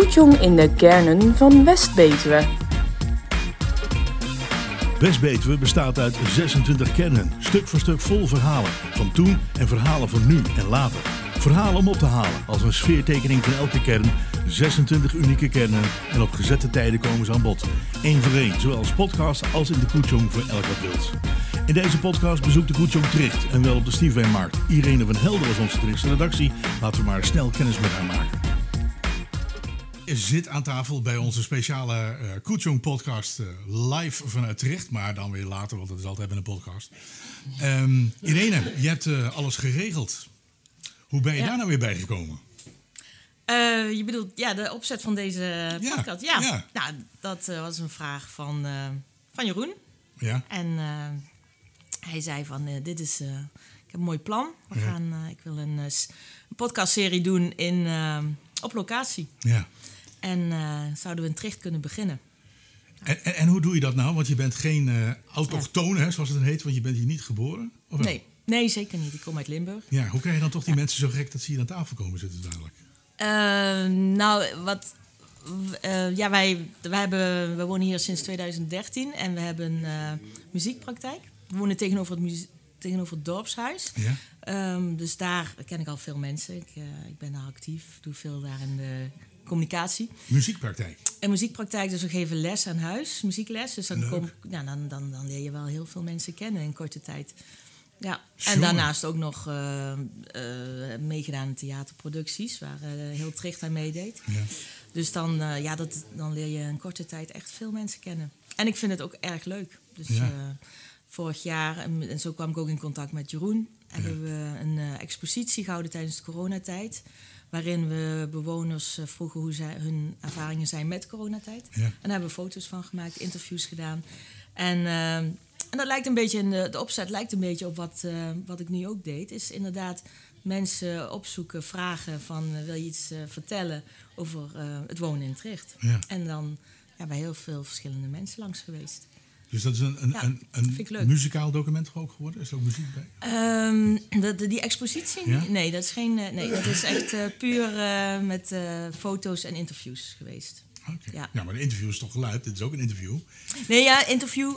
Koetjong in de kernen van West-Betuwe. Bestaat uit 26 kernen, stuk voor stuk vol verhalen. Van toen en verhalen van nu en later. Verhalen om op te halen, als een sfeertekening van elke kern. 26 unieke kernen en op gezette tijden komen ze aan bod. Eén voor één, zowel als podcast als in de Koetjong voor elk wat. In deze podcast bezoekt de Koetjong Tricht en wel op de Stiefwijnmarkt. Irene van Helder was onze Trichtse redactie. Laten we maar snel kennis met haar maken zit aan tafel bij onze speciale uh, podcast uh, live vanuit Tricht. Maar dan weer later, want dat is altijd een podcast. Um, Irene, je hebt uh, alles geregeld. Hoe ben je Ja. daar nou weer bij gekomen? Eh, je bedoelt ja, de opzet van deze podcast? Ja, ja. Nou, dat eh, was een vraag van, eh, van Jeroen. Ja, En eh, hij zei van, eh, dit is, eh, ik heb een mooi plan. We gaan, eh, ik wil een, eh, een podcastserie doen in, eh, op locatie. ja. En eh, zouden we in Tricht kunnen beginnen? En, en, en hoe doe je dat nou? Want je bent geen eh autochtone, hè, zoals het dan heet, want je bent hier niet geboren. Of? Nee, nee, zeker niet. Ik kom uit Limburg. Ja, hoe krijg je dan toch die mensen zo gek dat ze hier aan tafel komen zitten dadelijk? Eh, nou, wat. eh, ja, wij, wij hebben, we wonen hier sinds 2013 en we hebben muziekpraktijk. We wonen tegenover het, muzie- tegenover het dorpshuis. Ja? Ehm, dus daar ken ik al veel mensen. Ik, ik ben daar actief, doe veel daar in de communicatie. Muziekpraktijk. En muziekpraktijk, dus we geven les aan huis, muziekles. Dus dan, kom, ja, dan, dan, dan leer je wel heel veel mensen kennen in korte tijd. Ja, en Jongen. daarnaast ook nog eh, eh, meegedaan in theaterproducties, waar eh, heel Tricht aan meedeed. Ja. Dus dan, ja, dat, dan leer je in korte tijd echt veel mensen kennen. En ik vind het ook erg leuk. Dus Ja. vorig jaar, en, en zo kwam ik ook in contact met Jeroen, hebben we een expositie gehouden tijdens de coronatijd. Waarin we bewoners eh, vroegen hoe zij, hun ervaringen zijn met coronatijd. Ja. En daar hebben we foto's van gemaakt, interviews gedaan. En, eh, en dat lijkt een beetje, in de, de opzet lijkt een beetje op wat, eh, wat ik nu ook deed. Is inderdaad mensen opzoeken, vragen van eh, wil je iets vertellen over het wonen in Tricht. Ja. En dan ja, bij heel veel verschillende mensen langs geweest. Dus dat is een, een, Ja, een, muzikaal document ook geworden? Is er ook muziek bij? Ehm, de, de- die expositie? Ja? Nee, dat is geen. eh, nee, dat is echt eh, puur eh, met foto's en interviews geweest. Oké. Ja. Ja. maar de interview is toch geluid? Dit is ook een interview. Nee, ja, interview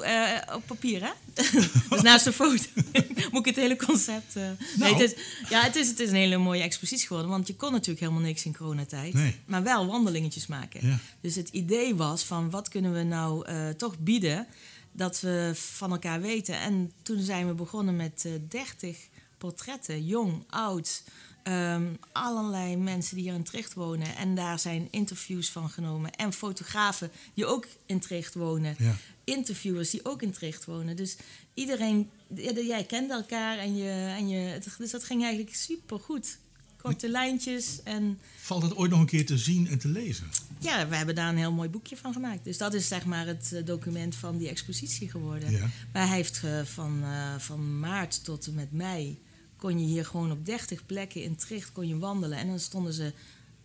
op papier, hè? dus naast de foto moet ik het hele concept... nee, Nou. het is, ja, het is, het is een hele mooie expositie geworden. Want je kon natuurlijk helemaal niks in coronatijd. Nee. Maar wel wandelingetjes maken. Dus het idee was van wat kunnen we nou toch bieden... dat we van elkaar weten. En toen zijn we begonnen met eh 30 portretten. Jong, oud... ehm, allerlei mensen die hier in Tricht wonen. En daar zijn interviews van genomen. En fotografen die ook in Tricht wonen Ja. interviewers die ook in Tricht wonen. Dus iedereen, ja, jij kende elkaar en je, en je, dus dat ging eigenlijk super goed. Korte lijntjes en Valt het ooit nog een keer te zien en te lezen? ja, we hebben daar een heel mooi boekje van gemaakt. Dus dat is zeg maar het eh, document van die expositie geworden. Ja. Maar hij heeft eh, van, eh, van maart tot en met mei kon je hier gewoon op 30 plekken in Tricht kon je wandelen. En dan stonden ze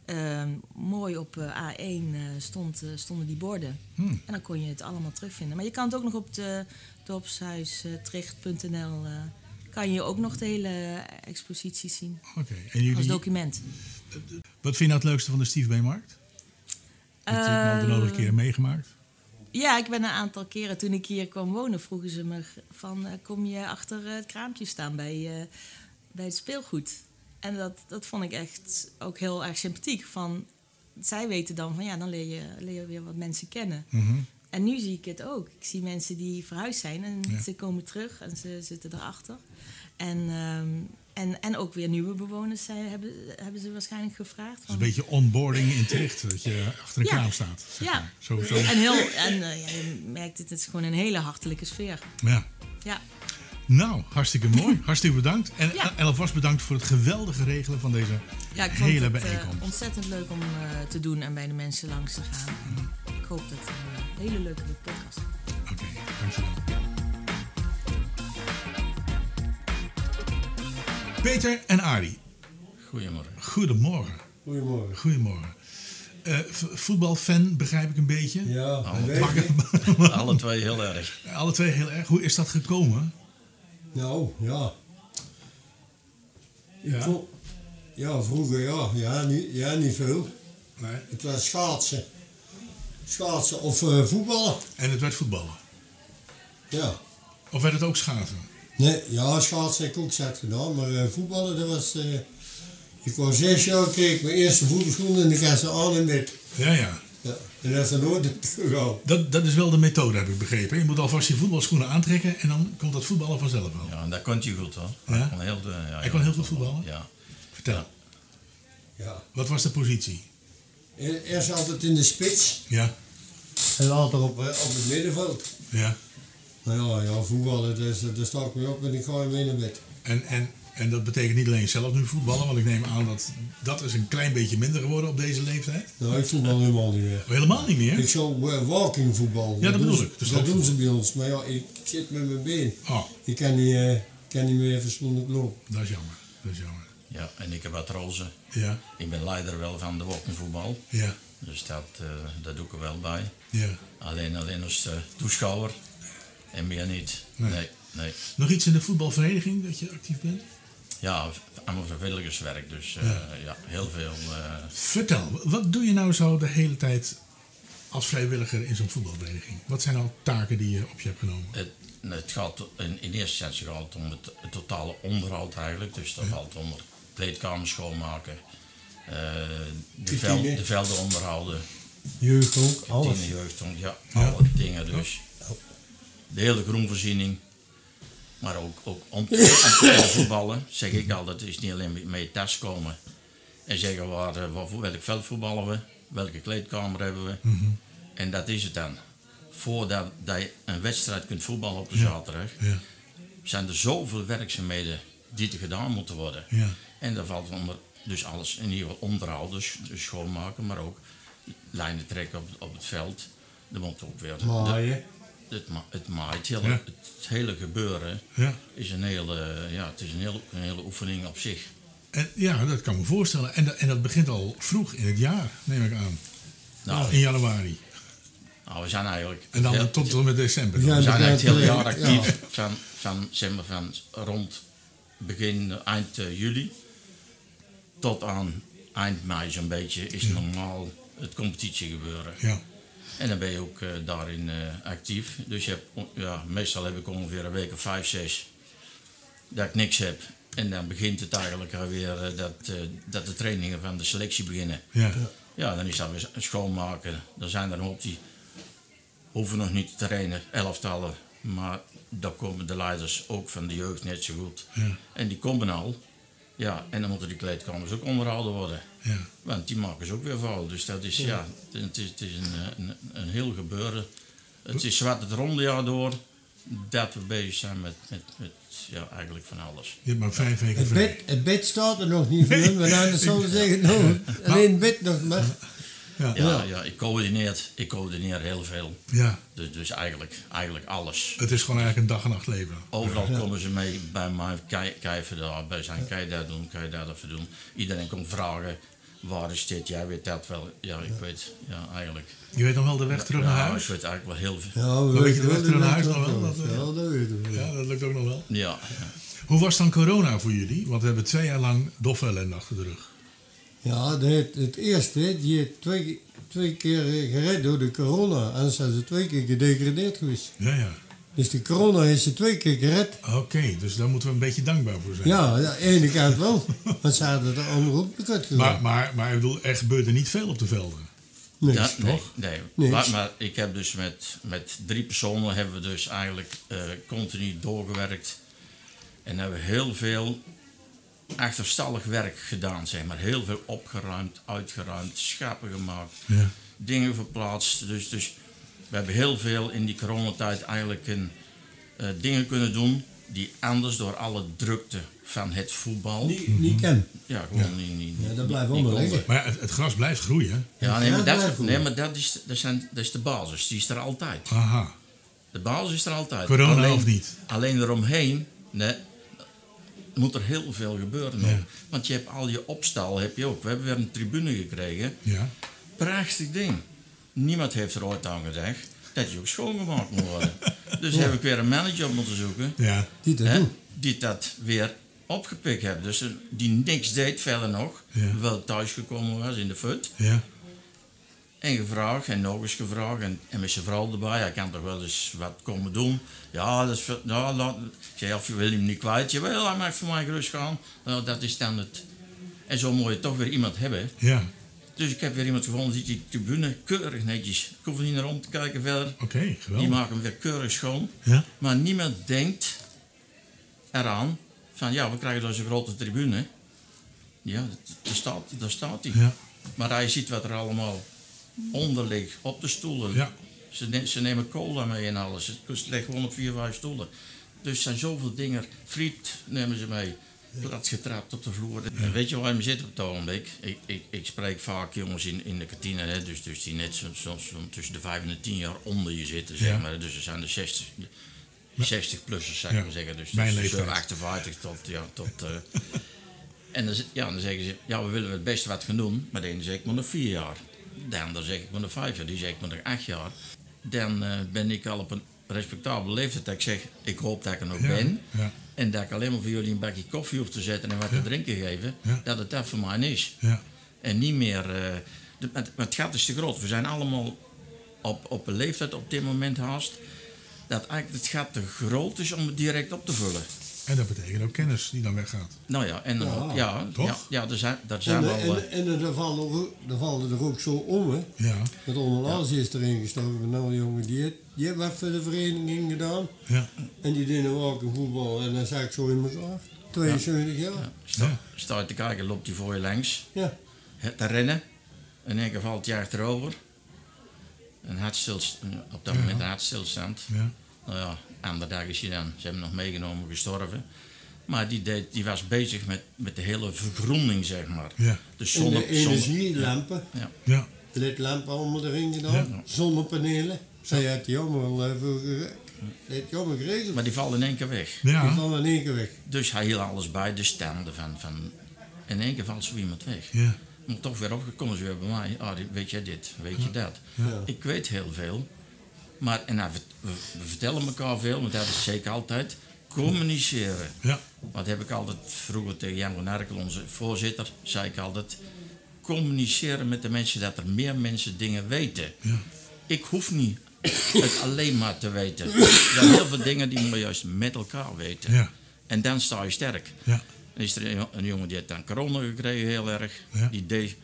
eh, mooi op eh, A1 eh, stond, stonden die borden. Hmm. En dan kon je het allemaal terugvinden. Maar je kan het ook nog op de dorpshuistricht.nl kan je ook nog de hele expositie zien Oké. En als jullie, document. wat vind je nou het leukste van de Steve Markt? Heb je het al de nodige Eh, keren meegemaakt? Ja, ik ben een aantal keren toen ik hier kwam wonen, vroegen ze me van eh, kom je achter het kraampje staan bij, eh, bij het speelgoed. En dat, dat vond ik echt ook heel erg sympathiek. Van, zij weten dan van ja, dan leer je, leer je weer wat mensen kennen. Mhm. En nu zie ik het ook. Ik zie mensen die verhuisd zijn en Ja. ze komen terug en ze zitten erachter. En, ehm, en, en ook weer nieuwe bewoners zijn, hebben, hebben ze waarschijnlijk gevraagd. Van- een beetje onboarding in Tricht, dat je achter een Ja. kraam staat. zeg Ja. maar. Zo. En, heel, en eh, ja, je merkt het, het is gewoon een hele hartelijke sfeer. Ja. Ja. Nou, hartstikke mooi. Hartstikke bedankt. En, Ja. en alvast bedankt voor het geweldige regelen van deze Ja, ik vond hele het eh, ontzettend leuk om eh, te doen en bij de mensen langs te gaan. Hoop dat het een eh, hele leuke podcast wordt. Oké, dankjewel. Peter en Arie, Goedemorgen. goedemorgen. Goedemorgen. Goedemorgen. Eh, voetbalfan, begrijp ik een beetje. Ja, Nou, je. ik- Alle twee heel erg. Alle twee heel erg. Hoe is dat gekomen? Nou, ja. Ja? vond- ja, vroeger ja. Ja niet, ja, niet veel. Nee. Het was schaatsen. Schaatsen of eh, voetballen. En het werd voetballen. Ja. Of werd het ook schaatsen? Nee, ja, schaatsen heb ik ook zet gedaan, maar eh, voetballen, dat was... eh, ik was zes jaar, kreeg ik mijn eerste voetbalschoenen en ik had ze aan en met. Ja, ja. Ja. En dat is er nooit. Dat, dat is wel de methode, heb ik begrepen. Je moet alvast je voetbalschoenen aantrekken en dan komt dat voetballen vanzelf wel. Ja, en dat kon je goed hoor. Ja? Hij kon heel, ja, Hij kon heel goed voetballen? Ja. Vertel, Ja. wat was de positie? Eerst altijd in de spits Ja, en later op, eh, op het middenveld. ja. Nou ja, ja voetballen, dus, daar sta ik mee op en ik ga mee naar bed. En, en, en dat betekent niet alleen zelf nu voetballen, want ik neem aan dat dat is een klein beetje minder geworden op deze leeftijd. Nou, ik voetbal helemaal niet meer. Helemaal niet meer? Ik zou uh, walking voetbal. Ja, dat bedoel ik. Dus dat doen ze bij ons. Maar ja, ik zit met mijn been. Oh, Ik kan niet, eh, kan niet meer fatsoenlijk lopen. dat is jammer. Dat is jammer. Ja, en ik heb wat rozen. Ja, Ik ben leider wel van de walkingvoetbal. ja, Dus dat, eh, dat doe ik er wel bij. ja. Alleen, alleen als eh, toeschouwer en meer niet. Nee. Nee. nee, Nog iets in de voetbalvereniging dat je actief bent? Ja, allemaal vrijwilligerswerk. Dus eh, Ja. ja. heel veel. Vertel, wat doe je nou zo de hele tijd als vrijwilliger in zo'n voetbalvereniging? Wat zijn nou taken die je op je hebt genomen? Het, het gaat in, in eerste instantie gaat het om het, het totale onderhoud eigenlijk. Dus dat valt onder kleedkamers schoonmaken, eh, de, De vel, tienen. de velden onderhouden, Jeugd ook, alles. tienerjeugd, ja, Ja. alle dingen dus. De hele groenvoorziening. Maar ook, ook om, te voetballen, zeg ik altijd, is niet alleen je tas komen en zeggen waar, eh, waar, welk veld voetballen we, welke kleedkamer hebben we. En dat is het dan. Voordat dat je een wedstrijd kunt voetballen op de zaterdag, Ja, zijn er zoveel werkzaamheden die er gedaan moeten worden. ja, En daar valt onder dus alles in ieder geval onderhoud, dus, dus schoonmaken, maar ook lijnen trekken op, op het veld. Er moet ook weer de- het, ma het maaien, het hele, Ja. het hele gebeuren ja. is een hele, ja, het is een hele, een hele oefening op zich. En, ja, dat kan me voorstellen. En, dat- en dat begint al vroeg in het jaar, neem ik aan. Nou, In januari. nou, we zijn eigenlijk En dan heel- tot en met december. Ja, we zijn eigenlijk het hele jaar Ja. actief van, van, zeg maar, van rond begin, eind eh, juli tot aan eind mei zo'n beetje is normaal het competitie gebeuren. Ja, En dan ben je ook eh, daarin eh, actief. Dus je hebt, ja, meestal heb ik ongeveer een week of vijf, zes dat ik niks heb. En dan begint het eigenlijk alweer eh, dat, eh, dat de trainingen van de selectie beginnen. ja, Ja, dan is dat weer schoonmaken. Er zijn er een hoop die hoeven nog niet te trainen, elftallen. Maar daar komen de leiders ook van de jeugd net zo goed. ja, En die komen al. Ja, en dan moeten die kleedkamers ook onderhouden worden. ja. Want die maken ze ook weer vuil. Dus dat is, ja, het is, het is een, een, een heel gebeuren. Het is zwart het ronde jaar door dat we bezig zijn met, met, met ja, eigenlijk van alles. Je hebt maar vijf weken Het vrij. bed, het bed staat er nog niet voor hun, maar anders zouden ze zeggen, nou, alleen het bed nog maar. Ja, Ja, ja. ik, coördineer, ik coördineer heel veel. ja. Dus, dus eigenlijk, eigenlijk alles. Het is gewoon eigenlijk een dag en nacht leven. Overal komen ze mee bij mij, kan kan je even daarbij zijn, kan je dat doen, kan je dat even doen. Iedereen komt vragen, waar is dit, jij weet dat wel. Ja, ik weet, ja, eigenlijk. Je weet nog wel de weg terug naar Ja, huis? ik weet eigenlijk wel heel veel. Ja, je de weg terug naar huis dat nog wel? Dat, eh, Ja, dat weten we. Ja, dat lukt ook nog wel. Ja, Hoe was dan corona voor jullie? Want we hebben twee jaar lang doffe ellende achter de rug. Ja, het, het eerste, die heeft twee, twee keer gered door de corona. Anders zijn ze twee keer gedegradeerd geweest. Ja, ja. Dus de corona heeft ze twee keer gered. Oké, dus daar moeten we een beetje dankbaar voor zijn. Ja, aan de ene kant wel. Want ze hadden er allemaal op de kut Maar, gedaan. maar, maar ik bedoel, er gebeurde niet veel op de velden. Niks, Ja, nee, toch? nee. Niks. Maar, maar ik heb dus met, met drie personen hebben we dus eigenlijk eh, continu doorgewerkt. En hebben we heel veel achterstallig werk gedaan, zeg maar. Heel veel opgeruimd, uitgeruimd, schappen gemaakt, Ja. dingen verplaatst. Dus, dus we hebben heel veel in die coronatijd eigenlijk een, eh, dingen kunnen doen die anders door alle drukte van het voetbal, Niet, niet ken. ja, gewoon niet, niet, Ja, dat blijft liggen. Maar het, het gras blijft groeien. Ja, nee, Ja, maar dat nee, maar dat is, dat, zijn, dat is de basis. Die is er altijd. Aha. De basis is er altijd. Corona alleen, of niet? Alleen eromheen nee, moet er heel veel gebeuren. nog. Ja. Want je hebt al je opstal, heb je ook. We hebben weer een tribune gekregen. Ja. Prachtig ding. Niemand heeft er ooit aan gedacht dat je ook schoongemaakt moet worden. dus heb ik weer een manager op moeten zoeken. Ja. Die hè, die dat weer opgepikt heeft. Dus eh, die niks deed verder nog. Wel thuisgekomen was in de fut. Ja. En gevraagd en nog eens gevraagd en, en met zijn vrouw erbij. Hij kan toch wel eens wat komen doen. Ja, dat is, ver- ja laat, ik zei, of je wil hem niet kwijt. Jawel, hij mag voor mij gerust gaan. Nou, dat is dan het. En zo moet je toch weer iemand hebben. Ja, Dus ik heb weer iemand gevonden die die tribune keurig netjes. Ik hoef niet naar om te kijken verder. oké, Die geweldig. maken hem weer keurig schoon. Ja, Maar niemand denkt eraan van ja, we krijgen dus een grote tribune. Ja, daar staat, daar staat hij. ja, Maar hij ziet wat er allemaal onder ligt, op de stoelen. ja. Ze, ne- ze nemen cola mee en alles. Het ligt gewoon op vier, vijf stoelen. Dus er zijn zoveel dingen. Friet nemen ze mee. Plat getrapt op de vloer. En weet je waar je zit op het ogenblik? Ik, ik, ik spreek vaak jongens in, in de kantine, hè, dus, dus die net zo, zo, zo tussen de vijf en de tien jaar onder je zitten, zeg Ja. maar. Dus er zijn de 60, 60-plussers, zou ik maar zeggen. Dus, Mijn dus leeftijd. 58 tot, ja, tot eh, en dan, ja, dan zeggen ze, ja, we willen het beste wat gaan doen. Maar de ene zegt maar nog vier jaar. De ander zegt maar nog vijf jaar. Die zegt maar nog acht jaar. Dan eh, ben ik al op een respectabele leeftijd. Dat ik zeg, ik hoop dat ik er nog Ja, ben. ja. En dat ik alleen maar voor jullie een bakje koffie hoef te zetten en wat te drinken geven. Dat het dat voor mij is. ja. En niet meer... de, het, het gat is te groot. We zijn allemaal op, op een leeftijd op dit moment haast... dat eigenlijk het gat te groot is om het direct op te vullen. En dat betekent ook kennis die dan weggaat. Nou ja, en dan Ja, ja, toch? ja, ja, daar zijn, En, zijn wel... en, eh, en, er, vallen er, ook- er vallen er ook zo om, hè. Ja, Dat onderlaatste is erin gestoken. Nou jongen, die, heeft- die heeft wat voor de vereniging gedaan. ja, En die deden ook een voetbal. En dan zag ik zo in elkaar. 72 jaar. Ja, sta, Ja. sta je te kijken, loopt hij voor je langs. Ja. Het te rennen. In één keer valt hij achterover. Een hartstilst, op dat Ja. moment een hartstilstand. ja. Nou ja, andere dag is hij dan, ze hebben hem nog meegenomen, gestorven. Maar die, deed, die was bezig met, met de hele vergroening, zeg maar. Ja. De En zonne, de energielampen. Ja. De ledlampen allemaal erin gedaan. Ja. Zonnepanelen. Zij had die allemaal eh, die had die allemaal geregeld. Maar die vallen in één keer weg. Die Ja, vallen in één keer weg. Dus hij hield alles bij, de standen van, van... In één keer valt zo iemand weg. ja, Maar toch weer opgekomen ze weer bij mij. Ah, die- weet je dit, weet je dat. Ja. Ik weet heel veel. Maar en nou, we, we- we vertellen elkaar veel, want dat is zeker altijd. Communiceren. ja, Wat heb ik altijd vroeger tegen Jan van Arkel, onze voorzitter, zei ik altijd. Communiceren met de mensen dat er meer mensen dingen weten. ja. Ik hoef niet het alleen maar te weten. Er zijn heel veel dingen die je juist met elkaar weten. Ja. En dan sta je sterk. ja. Dan is er een, een jongen die heeft dan corona gekregen, heel erg. Ja. Die deed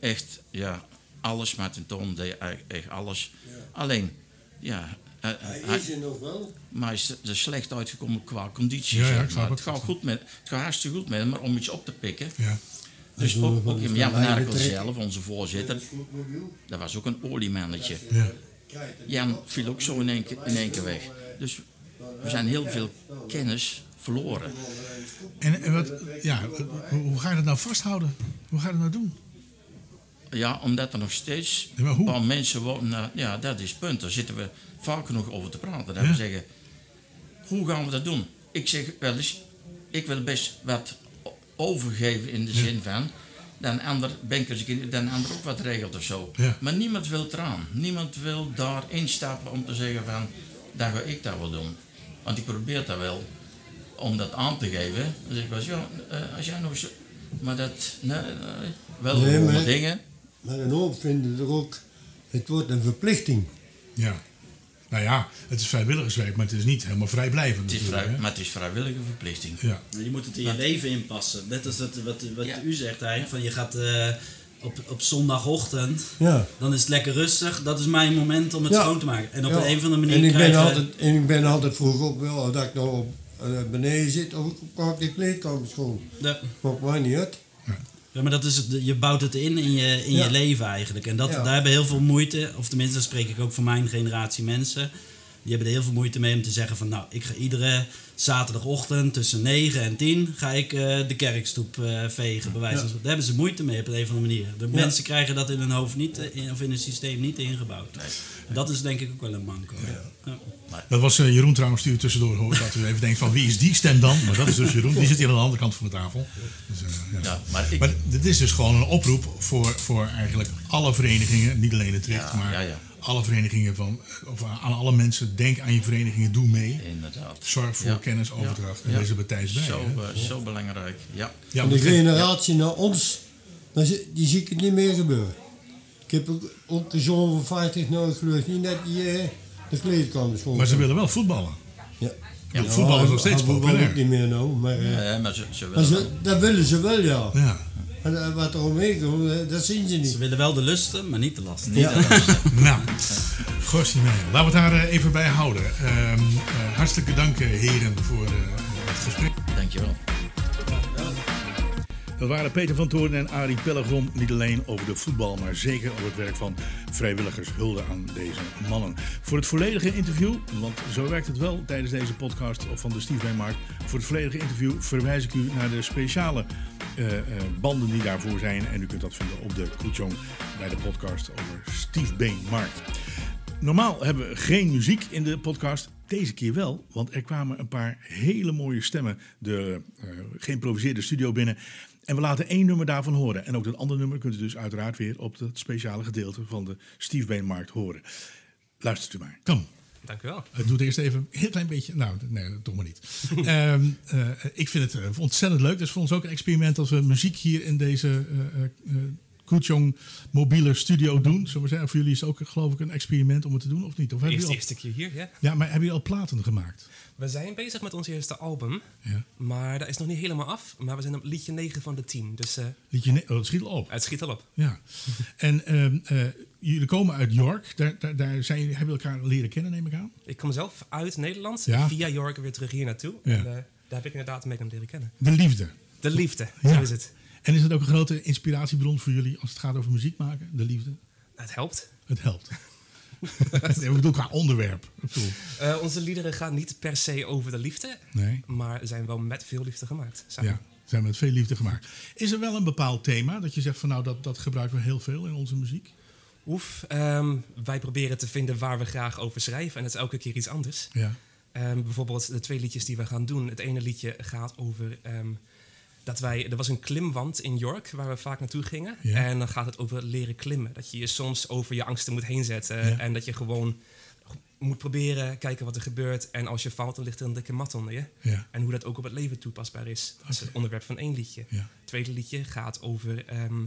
echt ja, alles, Martin Toon deed eigenlijk echt alles. Alleen, ja, hij- Hij is er nog wel. maar hij is er slecht uitgekomen qua conditie. Ja, ik snap het. Het gaat, goed met, het gaat hartstikke goed met hem, maar om iets op te pikken. ja. Dus ook, ook in Jan van lijnen Arkel trekken. zelf, onze voorzitter, dat was ook een oliemannetje. ja. Jan viel ook zo in één, keer- in één keer weg. Dus we zijn heel veel kennis verloren. En, en wat, ja, hoe, hoe ga je dat nou vasthouden? Hoe ga je dat nou doen? Ja, omdat er nog steeds Ja, een paar mensen wonen. ja, dat is het punt. Daar zitten we vaak genoeg over te praten. Dat Ja. we zeggen, hoe gaan we dat doen? Ik zeg wel eens, ik wil best wat overgeven in de zin van... dan ander, bankers, dan ander ook wat regelt of zo. Maar niemand wil eraan. Niemand wil daar instappen om te zeggen van... dan ga ik dat wel doen. Want ik probeer dat wel om dat aan te geven. Dan zeg ik wel eens, ja, eh, als jij nog zo... Maar dat, nee, nee, wel Nee, maar- dingen... Maar een hoop vinden er ook, het wordt een verplichting. Ja. Nou ja, het is vrijwilligerswerk, maar het is niet helemaal vrijblijvend. Het is vrij, maar het is vrijwillige verplichting. Ja, Je moet het in je leven inpassen. Net als dat, wat, wat Ja. u zegt eigenlijk, van je gaat eh, op, op zondagochtend, Ja. dan is het lekker rustig. Dat is mijn moment om het Ja. schoon te maken. En op Ja. een of andere manier en ik krijg ben je- altijd En ik ben altijd vroeg op, wel, dat ik nou op, eh, beneden zit of ik pak de kleedkamer schoon. Ja. Maakt mij niet uit. Ja, maar dat is het, je bouwt het in in je, in Ja. je leven eigenlijk. En dat, Ja. daar hebben heel veel moeite, of tenminste, dan spreek ik ook voor mijn generatie mensen. Die hebben er heel veel moeite mee om te zeggen van, nou, ik ga iedere zaterdagochtend tussen 9 en 10 ga ik eh, de kerkstoep eh, vegen, bij wijze van Ja. Daar hebben ze moeite mee op een of andere manier. De mensen krijgen dat in hun hoofd niet, eh, in, of in hun systeem niet ingebouwd. Dat is denk ik ook wel een manco. Ja. dat was Jeroen trouwens die u tussendoor hoort. Dat u even denkt van wie is die stem dan? Maar dat is dus Jeroen, die zit hier aan de andere kant van de tafel. Dus, eh, ja. Ja, maar ik, Maar dit is dus gewoon een oproep voor, voor eigenlijk alle verenigingen, niet alleen het Richt, Ja, maar ja, ja. Alle verenigingen van, of aan alle mensen, denk aan je verenigingen, doe mee. inderdaad. Zorg voor Ja. kennisoverdracht en wees er bij. Zo, hè? eh, zo belangrijk. Ja. De generatie naar ons, die zie ik het niet meer gebeuren. Ik heb ook, de zoon van 50 nou, ik geloof niet dat die eh, de kleedkamer schoon. Maar ze willen wel voetballen. Ja. Ja, voetbal is nog steeds voetbal populair. ook niet meer nou, maar, eh, Ja, maar ze, ze maar willen ze, dat willen ze wel, ja. Ja. En eh, wat er omheen komt, eh, dat zien ze Ze niet. willen wel de lusten, maar niet de lasten. Ja. Nou, Gossie mee. Laten we het daar eh, even bij houden. Ehm, eh, hartelijke dank, eh, heren, voor eh, het gesprek. Dankjewel. Dat waren Peter van Toorn en Arie Pellegrom. Niet alleen over de voetbal, maar zeker over het werk van vrijwilligers. Hulde aan deze mannen. Voor het volledige interview, want zo werkt het wel tijdens deze podcast van de Steve Beenmarkt. Voor het volledige interview verwijs ik u naar de speciale eh, eh, banden die daarvoor zijn. En u kunt dat vinden op de Koetjong bij de podcast over Steve Beenmarkt. Normaal hebben we geen muziek in de podcast. Deze keer wel, want er kwamen een paar hele mooie stemmen de eh, geïmproviseerde studio binnen. En we laten één nummer daarvan horen. En ook dat andere nummer kunt u dus uiteraard weer op het speciale gedeelte van de Steve Beenmarkt horen. Luistert u maar. Kom. Dank u wel. Het doet eerst even een heel klein beetje. Nou, nee, toch maar niet. Ehm, eh, ik vind het eh, ontzettend leuk. Het is voor ons ook een experiment als we muziek hier in deze eh eh, Koetjong mobiele studio doen. Zullen we zeggen? Voor jullie is het ook, geloof ik, een experiment om het te doen, of niet? Of hebben Eerst, jullie al, eerste keer hier, ja. ja, maar hebben jullie al platen gemaakt? We zijn bezig met ons eerste album. Ja. Maar dat is nog niet helemaal af. Maar we zijn op liedje 9 van de 10. Dus eh, Liedje oh, het schiet al op. het schiet al op. Ja. En ehm, eh, jullie komen uit York. Daar, daar, daar zijn, jullie- hebben jullie elkaar leren kennen, neem ik aan. Ik kom zelf uit Nederland. Ja. Via York weer terug hier naartoe. Ja. En eh, daar heb ik inderdaad mee kunnen leren kennen. De liefde. De liefde, Ja. zo is het. En is het ook een grote inspiratiebron voor jullie als het gaat over muziek maken? De liefde? Het helpt. Het helpt. nee, ik bedoel qua onderwerp. Eh, onze liederen gaan niet per se over de liefde. nee. Maar zijn wel met veel liefde gemaakt. samen. Ja, zijn met veel liefde gemaakt. Is er wel een bepaald thema dat je zegt van nou dat, dat gebruiken we heel veel in onze muziek? Oef, ehm, wij proberen te vinden waar we graag over schrijven. En dat is elke keer iets anders. Ja. Ehm, bijvoorbeeld de twee liedjes die we gaan doen. Het ene liedje gaat over ehm, dat wij. Er was een klimwand in York waar we vaak naartoe gingen. Ja. En dan gaat het over leren klimmen. Dat je je soms over je angsten moet heen zetten. Ja. En dat je gewoon moet proberen, kijken wat er gebeurt. En als je valt, dan ligt er een dikke mat onder je. Ja. En hoe dat ook op het leven toepasbaar is. Dat is het onderwerp van één liedje. Het tweede liedje gaat over ehm,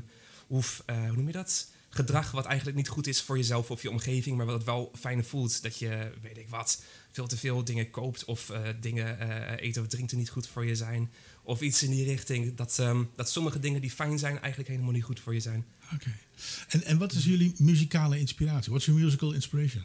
eh, hoe noem je dat? Gedrag wat eigenlijk niet goed is voor jezelf of je omgeving, maar wat het wel fijn voelt. Dat je, weet ik wat, veel te veel dingen koopt of eh, dingen eh, eten of drinken niet goed voor je zijn. Of iets in die richting. Dat, ehm, dat sommige dingen die fijn zijn eigenlijk helemaal niet goed voor je zijn. Oké. En, en wat is jullie muzikale inspiratie? What's your musical inspiration?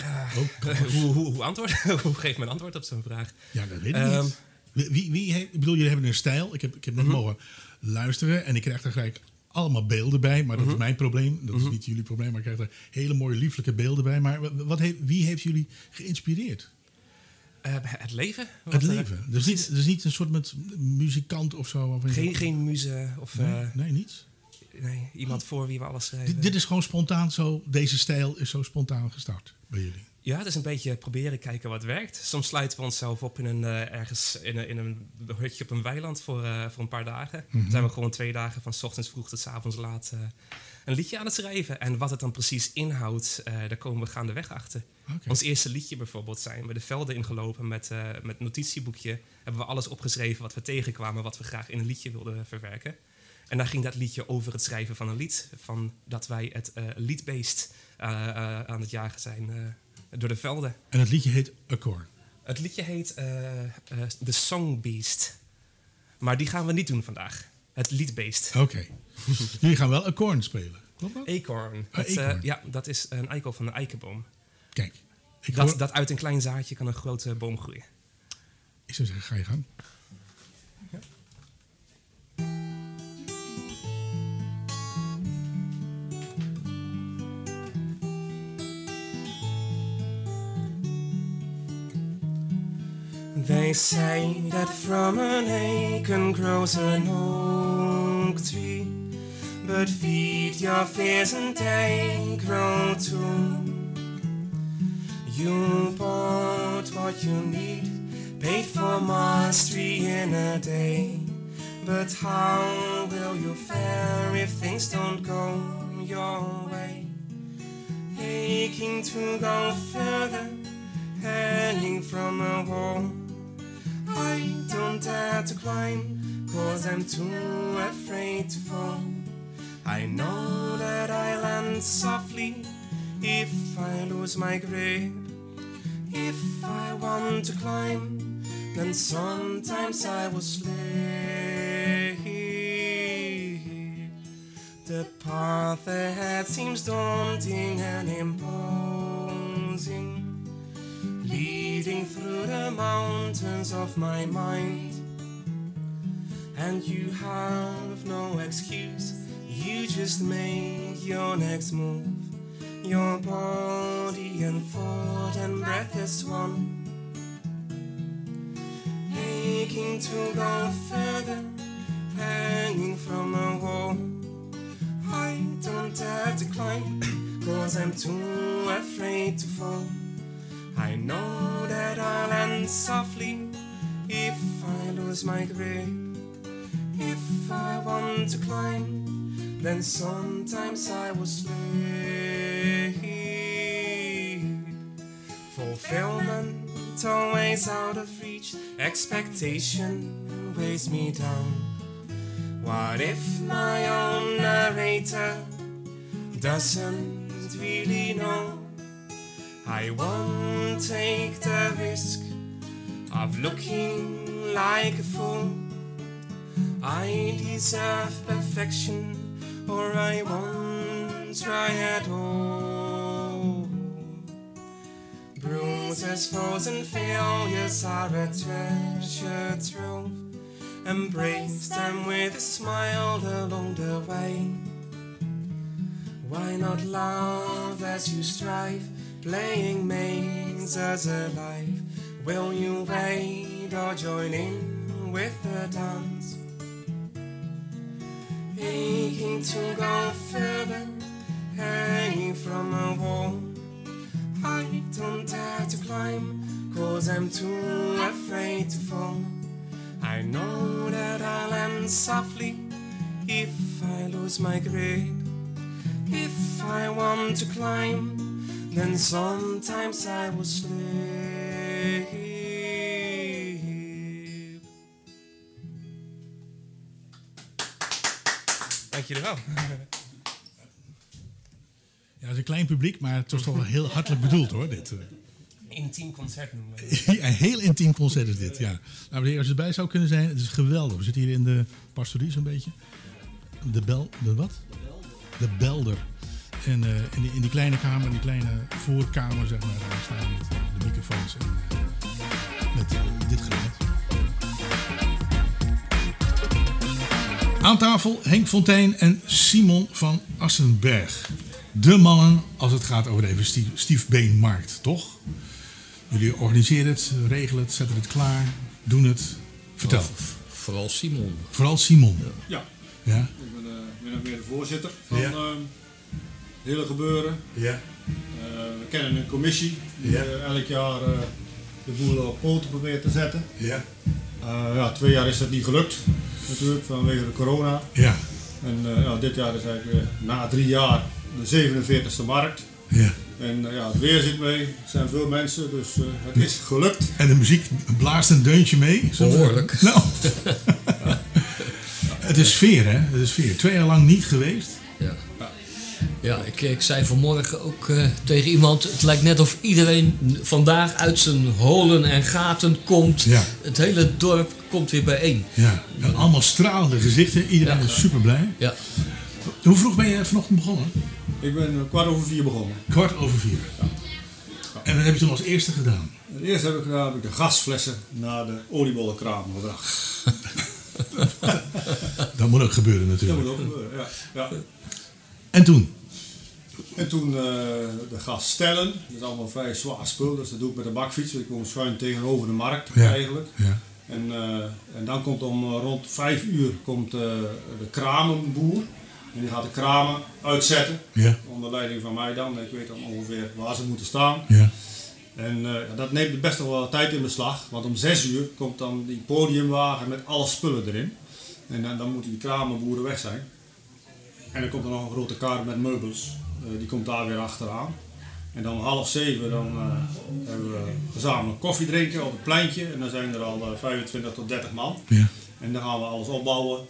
Oh, eens. hoe, hoe, hoe, antwoord? hoe geef mijn antwoord op zo'n vraag? ja, dat weet ik Ehm, niet. Wie, wie, heeft, ik bedoel, jullie hebben een stijl. Ik heb, ik heb net mogen luisteren en ik krijg er gelijk allemaal beelden bij. Maar dat is mijn probleem. Dat is niet jullie probleem, maar ik krijg er hele mooie, lieflijke beelden bij. Maar wa- wat heeft, wie heeft jullie geïnspireerd? Eh, het leven? Het Wat, eh, leven. Dus niet, dus niet een soort met muzikant of zo. geen, geen muze of nee, eh, nee, niets. nee, iemand voor wie we alles schrijven. Dit is gewoon spontaan zo. Deze stijl is zo spontaan gestart bij jullie. Ja, het is een beetje proberen kijken wat werkt. Soms sluiten we onszelf op in een, eh, ergens in een, in een hutje op een weiland voor, eh, voor een paar dagen. Dan zijn we gewoon twee dagen van 's ochtends vroeg tot 's avonds laat eh, een liedje aan het schrijven. En wat het dan precies inhoudt, daar komen we gaandeweg achter. Ons eerste liedje bijvoorbeeld zijn we de velden ingelopen met, met notitieboekje. Hebben we alles opgeschreven wat we tegenkwamen, wat we graag in een liedje wilden verwerken. En daar ging dat liedje over het schrijven van een lied. Van dat wij het liedbeest aan het jagen zijn door de velden. En het liedje heet Accord. Het liedje heet eh, eh, The Song Beast. Maar die gaan we niet doen vandaag. Het liedbeest. Oké. jullie gaan wel Accord spelen. Klopt dat? Acorn. Ah, Dat, eh, acorn. ja, dat is een eikel van een eikenboom. Kijk. Ik, Dat, hoor- dat uit een klein zaadje kan een grote boom groeien. ik zou zeggen, ga je gang. They say that from an acorn grows an oak tree. But feed your fears and they grow too. You bought what you need, paid for mastery in a day. But how will you fare if things don't go your way? Aching to go further, hanging from a wall. I don't dare to climb, cause I'm too afraid to fall. I know that I land softly if I lose my grip. If I want to climb, then sometimes I will slip. The path ahead seems daunting and imposing, leading through the mountains of my mind. And you have no excuse, you just make your next move. Your body and thought and breath is one. Aching to go further, hanging from a wall. I don't dare to climb, cause I'm too afraid to fall. I know that I'll land softly if I lose my grip. If I want to climb, then sometimes I will slip. Fulfillment always out of reach, expectation weighs me down. What if my own narrator doesn't really know? I won't take the risk of looking like a fool. I deserve perfection, or I won't try at all. Bruises, foes, and failures are a treasure trove. Embrace them with a smile along the way. Why not love as you strive? Playing makes us alive. Will you wait or join in with the dance? Aching to go further, hanging from a wall. I don't dare to climb, cause I'm too afraid to fall. I know that I'll land softly if I lose my grip. If I want to climb, then sometimes I will slip. Dank jullie wel. Ja, het is een klein publiek, maar het was toch wel heel hartelijk bedoeld hoor, dit. Intiem concert noemen we het. Ja, een heel intiem concert is dit, ja. Nou, meneer, als je erbij zou kunnen zijn, het is geweldig. We zitten hier in de pastorie zo'n beetje. De bel, de wat? De belder. En eh, in, die, in die kleine kamer, in die kleine voorkamer, zeg maar, daar staan eh, de microfoons en eh, met dit geluid. Aan tafel Henk Fontijn en Simon van Assenberg. De mannen als het gaat over de stiefbeenmarkt, toch? Jullie organiseren het, regelen het, zetten het klaar, doen het. Vertel. Vooral Simon. Vooral Simon. Ja, Ja? ik ben eh, of meer de voorzitter van Ja. eh, het hele gebeuren. Ja. Eh, we kennen een commissie die Ja. eh, elk jaar eh, de boel op poten probeert te zetten. Ja. Eh, ja, twee jaar is dat niet gelukt, natuurlijk, vanwege de corona. Ja. En eh, ja, dit jaar is eigenlijk na drie jaar de 47e markt. Ja. En eh, ja, het weer zit mee, er zijn veel mensen, dus het is gelukt. En de muziek blaast een deuntje mee. Behoorlijk. Nou. het is sfeer, hè? Het is sfeer. Twee jaar lang niet geweest. Ja, ja ik, ik zei vanmorgen ook eh, tegen iemand: het lijkt net of iedereen vandaag uit zijn holen en gaten komt. Ja. Het hele dorp komt weer bijeen. Ja. En allemaal stralende gezichten. Iedereen Ja. is super blij. Ja, Hoe vroeg ben je vanochtend begonnen? Ik ben eh, kwart over vier begonnen. Kwart over vier. En wat heb je toen als eerste gedaan? Het eerste heb ik gedaan, heb ik de gasflessen naar de oliebollenkraam gebracht. Dat moet ook gebeuren Dat natuurlijk. moet ook gebeuren, ja. ja. En toen? En toen eh, de gas stellen. Dat is allemaal vrij zwaar spul, dus dat doe ik met de bakfiets. Ik woon schuin tegenover de markt Ja. eigenlijk. Ja. En, eh, en dan komt om eh, rond vijf uur komt, de kramenboer. En die gaat de kramen uitzetten. Ja. Onder leiding van mij dan. Ik weet dan ongeveer waar ze moeten staan. Ja. En dat neemt best wel wat tijd in beslag. Want om zes uur komt dan die podiumwagen met alle spullen erin. En dan, dan moeten die kramenboeren weg zijn. En dan komt er nog een grote kar met meubels. Eh, die komt daar weer achteraan. En dan om half zeven dan, eh, hebben we gezamenlijk koffie drinken op het pleintje. En dan zijn er al eh, 25 tot 30 man. Ja. En dan gaan we alles opbouwen.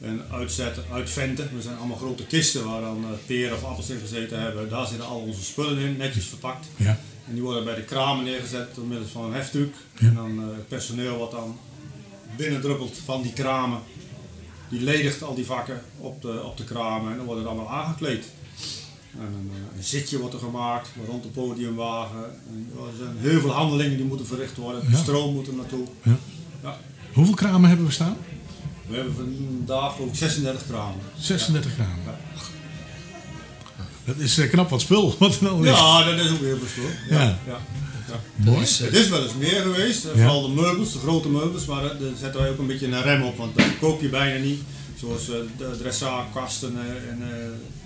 En uitzetten, uitventen. We zijn allemaal grote kisten waar dan peren of appels in gezeten hebben. Daar zitten al onze spullen in, netjes verpakt. Ja. En die worden bij de kramen neergezet door middel van een heftruck. En dan het personeel wat dan binnendruppelt van die kramen. Die ledigt al die vakken op de, op de kramen en dan wordt het allemaal aangekleed. En een, eh, een zitje wordt er gemaakt rond de podiumwagen. En er zijn heel veel handelingen die moeten verricht worden. Ja. Stroom moet er naartoe. Ja. Ja. Hoeveel kramen hebben we staan? We hebben vandaag geloof ik 36 kramen. 36 kramen. Dat is eh, knap wat spul. Wat er nou is. Ja, dat is ook heel veel spul. Ja. Mooi. Het is wel eens meer geweest, eh, vooral de meubels, de grote meubels, maar daar zetten wij ook een beetje een rem op, want dat koop je bijna niet. Zoals de dressage-kasten eh, en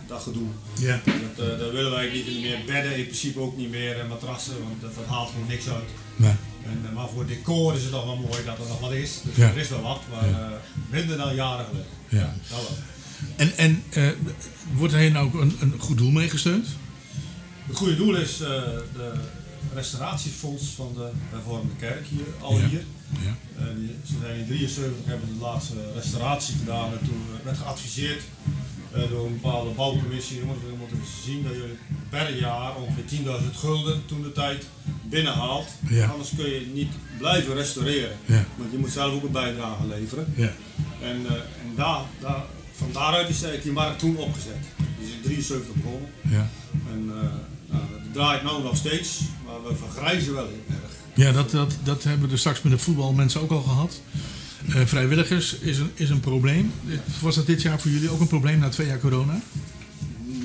dat gedoe. Ja. Dat, eh, dat willen wij niet meer. Bedden in principe ook niet meer en matrassen, want dat, dat haalt gewoon niks uit. Nee. En, eh, maar voor decor is het toch wel mooi dat er nog wat is. Dus Ja. er is wel wat, maar Ja. eh, minder dan jaren geleden. Ja. Dat wel. En, en eh, wordt er hier nou ook een, een goed doel mee gesteund? Het goede doel is eh, de restauratiefonds van de hervormde kerk hier, al Ja. hier. Ja. Eh, ze zijn in 73 hebben de laatste restauratie gedaan en toen eh, werd geadviseerd eh, door een bepaalde bouwcommissie, jongens, we moeten zien dat je per jaar ongeveer 10.000 gulden toen de tijd binnenhaalt. Ja. Anders kun je niet blijven restaureren. Ja. Want je moet zelf ook een bijdrage leveren. Ja. En, eh, en daar, daar, van daaruit is eigenlijk die markt toen opgezet. Is in 73 begonnen. Ja. En eh nou, dat draait nou nog steeds, maar we vergrijzen wel heel erg. Ja, dat, dat, dat hebben we er straks met de voetbalmensen ook al gehad. Eh, vrijwilligers is een, is een probleem. Was dat dit jaar voor jullie ook een probleem na twee jaar corona?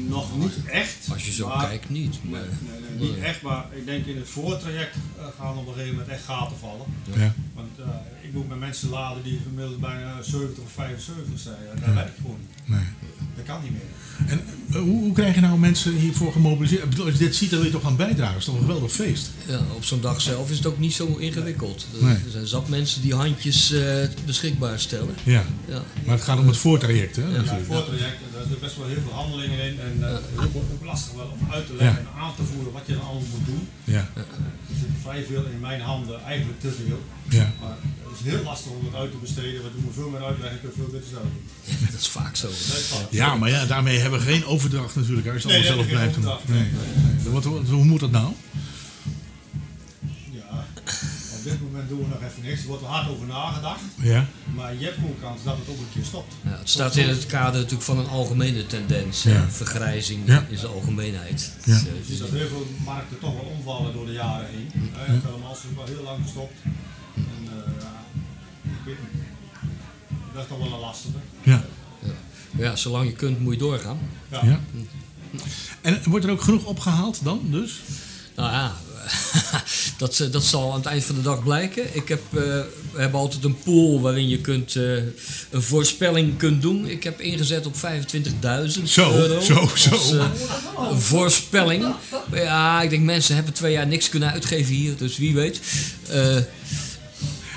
Nog niet echt. Als je zo maar- kijkt, niet. Nee, Maar, nee, nee, niet echt, maar ik denk in het voortraject eh, gaan op een gegeven moment echt gaten vallen. Ja. Want eh, ik moet met mensen laden die gemiddeld bijna 70 of 75 zijn. Ja, dat werkt gewoon niet. Nee. Dat kan niet meer. En eh, hoe, hoe krijg je nou mensen hiervoor gemobiliseerd? Ik bedoel, als je dit ziet, dan wil je toch aan bijdragen. Dat is toch een geweldig feest? ja, op zo'n dag zelf is het ook niet zo ingewikkeld. Er- Nee. Er zijn zat mensen die handjes eh, beschikbaar stellen. Ja. Ja. Maar het gaat om het voortraject, hè? Ja, natuurlijk. het voortraject, en daar zitten best wel heel veel handelingen in. En uh, het is ook lastig wel om uit te leggen Ja. en aan te voeren wat je dan allemaal moet doen. Ja. Er zit vrij veel in mijn handen, eigenlijk te veel. Ja. Maar het is heel lastig om het uit te besteden, want je moet veel meer uitleggen, je veel beter zelf doen. Dat is vaak zo. Ja, maar ja, daarmee hebben geen overdracht natuurlijk. Als je het Nee, allemaal nee, zelf blijft doen. Nee. nee. Wat, wat- hoe moet dat nou? Ja, op dit moment doen we nog even niks. Er wordt er hard over nagedacht. Ja. Maar je hebt gewoon kans dat het ook een keer stopt. Ja, het staat in het kader natuurlijk van een algemene tendens. Ja. Vergrijzing Ja. in zijn algemeenheid. Ja. Dus, eh, dus dat heel veel markten toch wel omvallen door de jaren heen. Het allemaal is wel heel lang gestopt. En eh, ja, ik weet niet. Dat is toch wel een lastige. Ja. Ja, zolang je kunt moet je doorgaan. Ja. ja. En wordt er ook genoeg opgehaald dan, dus? Nou ja, dat, eh, dat zal aan het eind van de dag blijken. Ik heb, eh, we hebben altijd een pool waarin je kunt, eh, een voorspelling kunt doen. Ik heb ingezet op 25.000 Zo, euro. zo, als, zo. een voorspelling. Ja, ik denk mensen hebben twee jaar niks kunnen uitgeven hier, dus wie weet.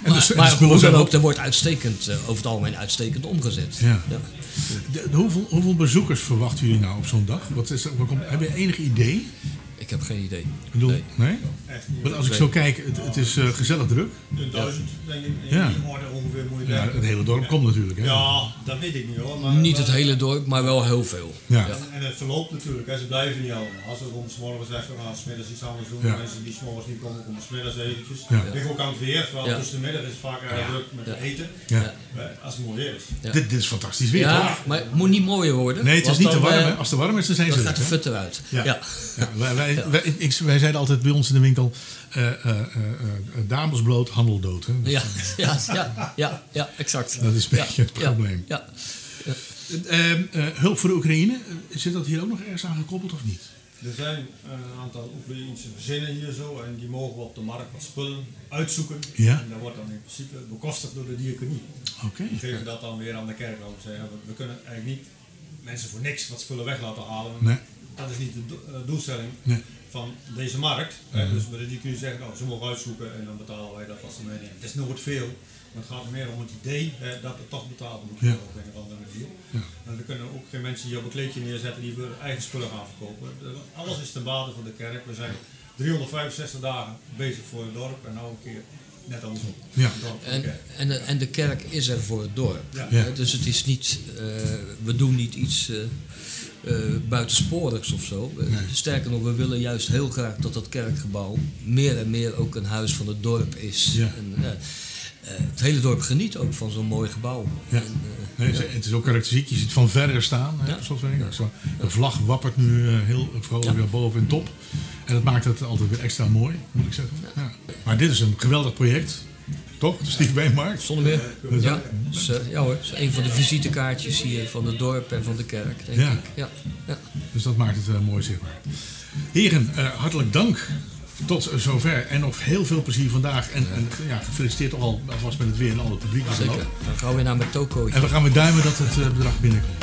En maar, de- de maar hoe dan ook- er wordt uitstekend, eh, over het algemeen uitstekend omgezet. Ja. De- de- hoeveel, hoeveel bezoekers verwachten jullie nou op zo'n dag? Wat is, wat komt, heb je enig idee? Ik heb geen idee. Ik bedoel, nee? Nee. Want als ik zo kijk, het, het is eh, gezellig druk. Een duizend, denk ik. In Ja. die orde ongeveer moet je Ja, het hele dorp komt natuurlijk. Hè? Ja, dat weet ik niet hoor. Maar, Niet het hele dorp, maar wel heel veel. Ja. En, en het verloopt natuurlijk, hè. ze blijven niet allemaal. Als we om s morgens even gaan, smiddags iets anders doen. Ja. Mensen die s morgens niet komen, komen smiddags eventjes. Ja. Ligt ook aan het weer, vooral Ja. tussen de middag is het vaak Ja. druk met Ja. eten. Ja. Eh, Als het mooi weer is. Ja. Dit, dit is fantastisch weer, Ja, toch? maar het moet niet mooier worden. Nee, het is niet te dan, warm. eh, hè? Als het te warm is, dan zijn Dan ze gaat de fut eruit. Ja. Wij, wij, wij, ik- wij zeiden altijd bij ons in de winkel, eh, eh, eh, eh, dames bloot, handel dood. Hè? Dus, Ja, ja, ja, ja, ja, exact. Dat is een beetje Ja, het probleem. Ja, hulp voor de Oekraïne, zit dat hier ook nog ergens aan gekoppeld of niet? Er zijn een aantal Oekraïnse gezinnen hier zo en die mogen we op de markt wat spullen uitzoeken. Ja. En dat wordt dan in principe bekostigd door de diaconie. Oké. Die geven dat dan weer aan de kerk. Zeggen, we, kunnen eigenlijk niet mensen voor niks wat spullen weg laten halen. Nee. Dat is niet de do- doelstelling Nee. Van deze markt. hè. Mhm. Dus maar de diaconie zegt, nou, ze mogen uitzoeken en dan betalen wij dat wat ze meenemen. Het is nooit veel, maar het gaat meer om het idee hè, dat het toch betaald moet worden Ja. op een of andere manier. Ja. En we kunnen ook geen mensen hier op een kleedje neerzetten die voor eigen spullen gaan verkopen. Alles is ten bate van de kerk. We zijn 365 dagen bezig voor het dorp en nou een keer net andersom. Ja. En, en, de- en de kerk is er voor het dorp. Ja. Dus het is niet, eh, we doen niet iets eh, eh, buitensporigs of zo. Eh, Sterker nog, we willen juist heel graag dat dat kerkgebouw meer en meer ook een huis van het dorp is. Ja. En, eh, het hele dorp geniet ook van zo'n mooi gebouw. Ja. En, Nee, het is- ook karakteristiek. Je ziet van verder staan. Hè, De vlag wappert nu heel vrolijk Ja. boven in top. En dat maakt het altijd weer extra mooi, moet ik zeggen. Ja. Maar dit is een geweldig project. Toch? De Stief Beenmarkt. Zonder meer. Ja, dus, eh, ja hoor, het is een van de visitekaartjes hier van het dorp en van de kerk, denk Ja. ik. Ja. Ja. Dus dat maakt het eh, mooi zichtbaar. Heren, eh, hartelijk dank. Tot zover. En nog heel veel plezier vandaag. En, en ja, gefeliciteerd toch al alvast met het weer en al het publiek. er Zeker. Dan gaan we weer naar mijn tokootje. En we gaan weer duimen dat het bedrag binnenkomt.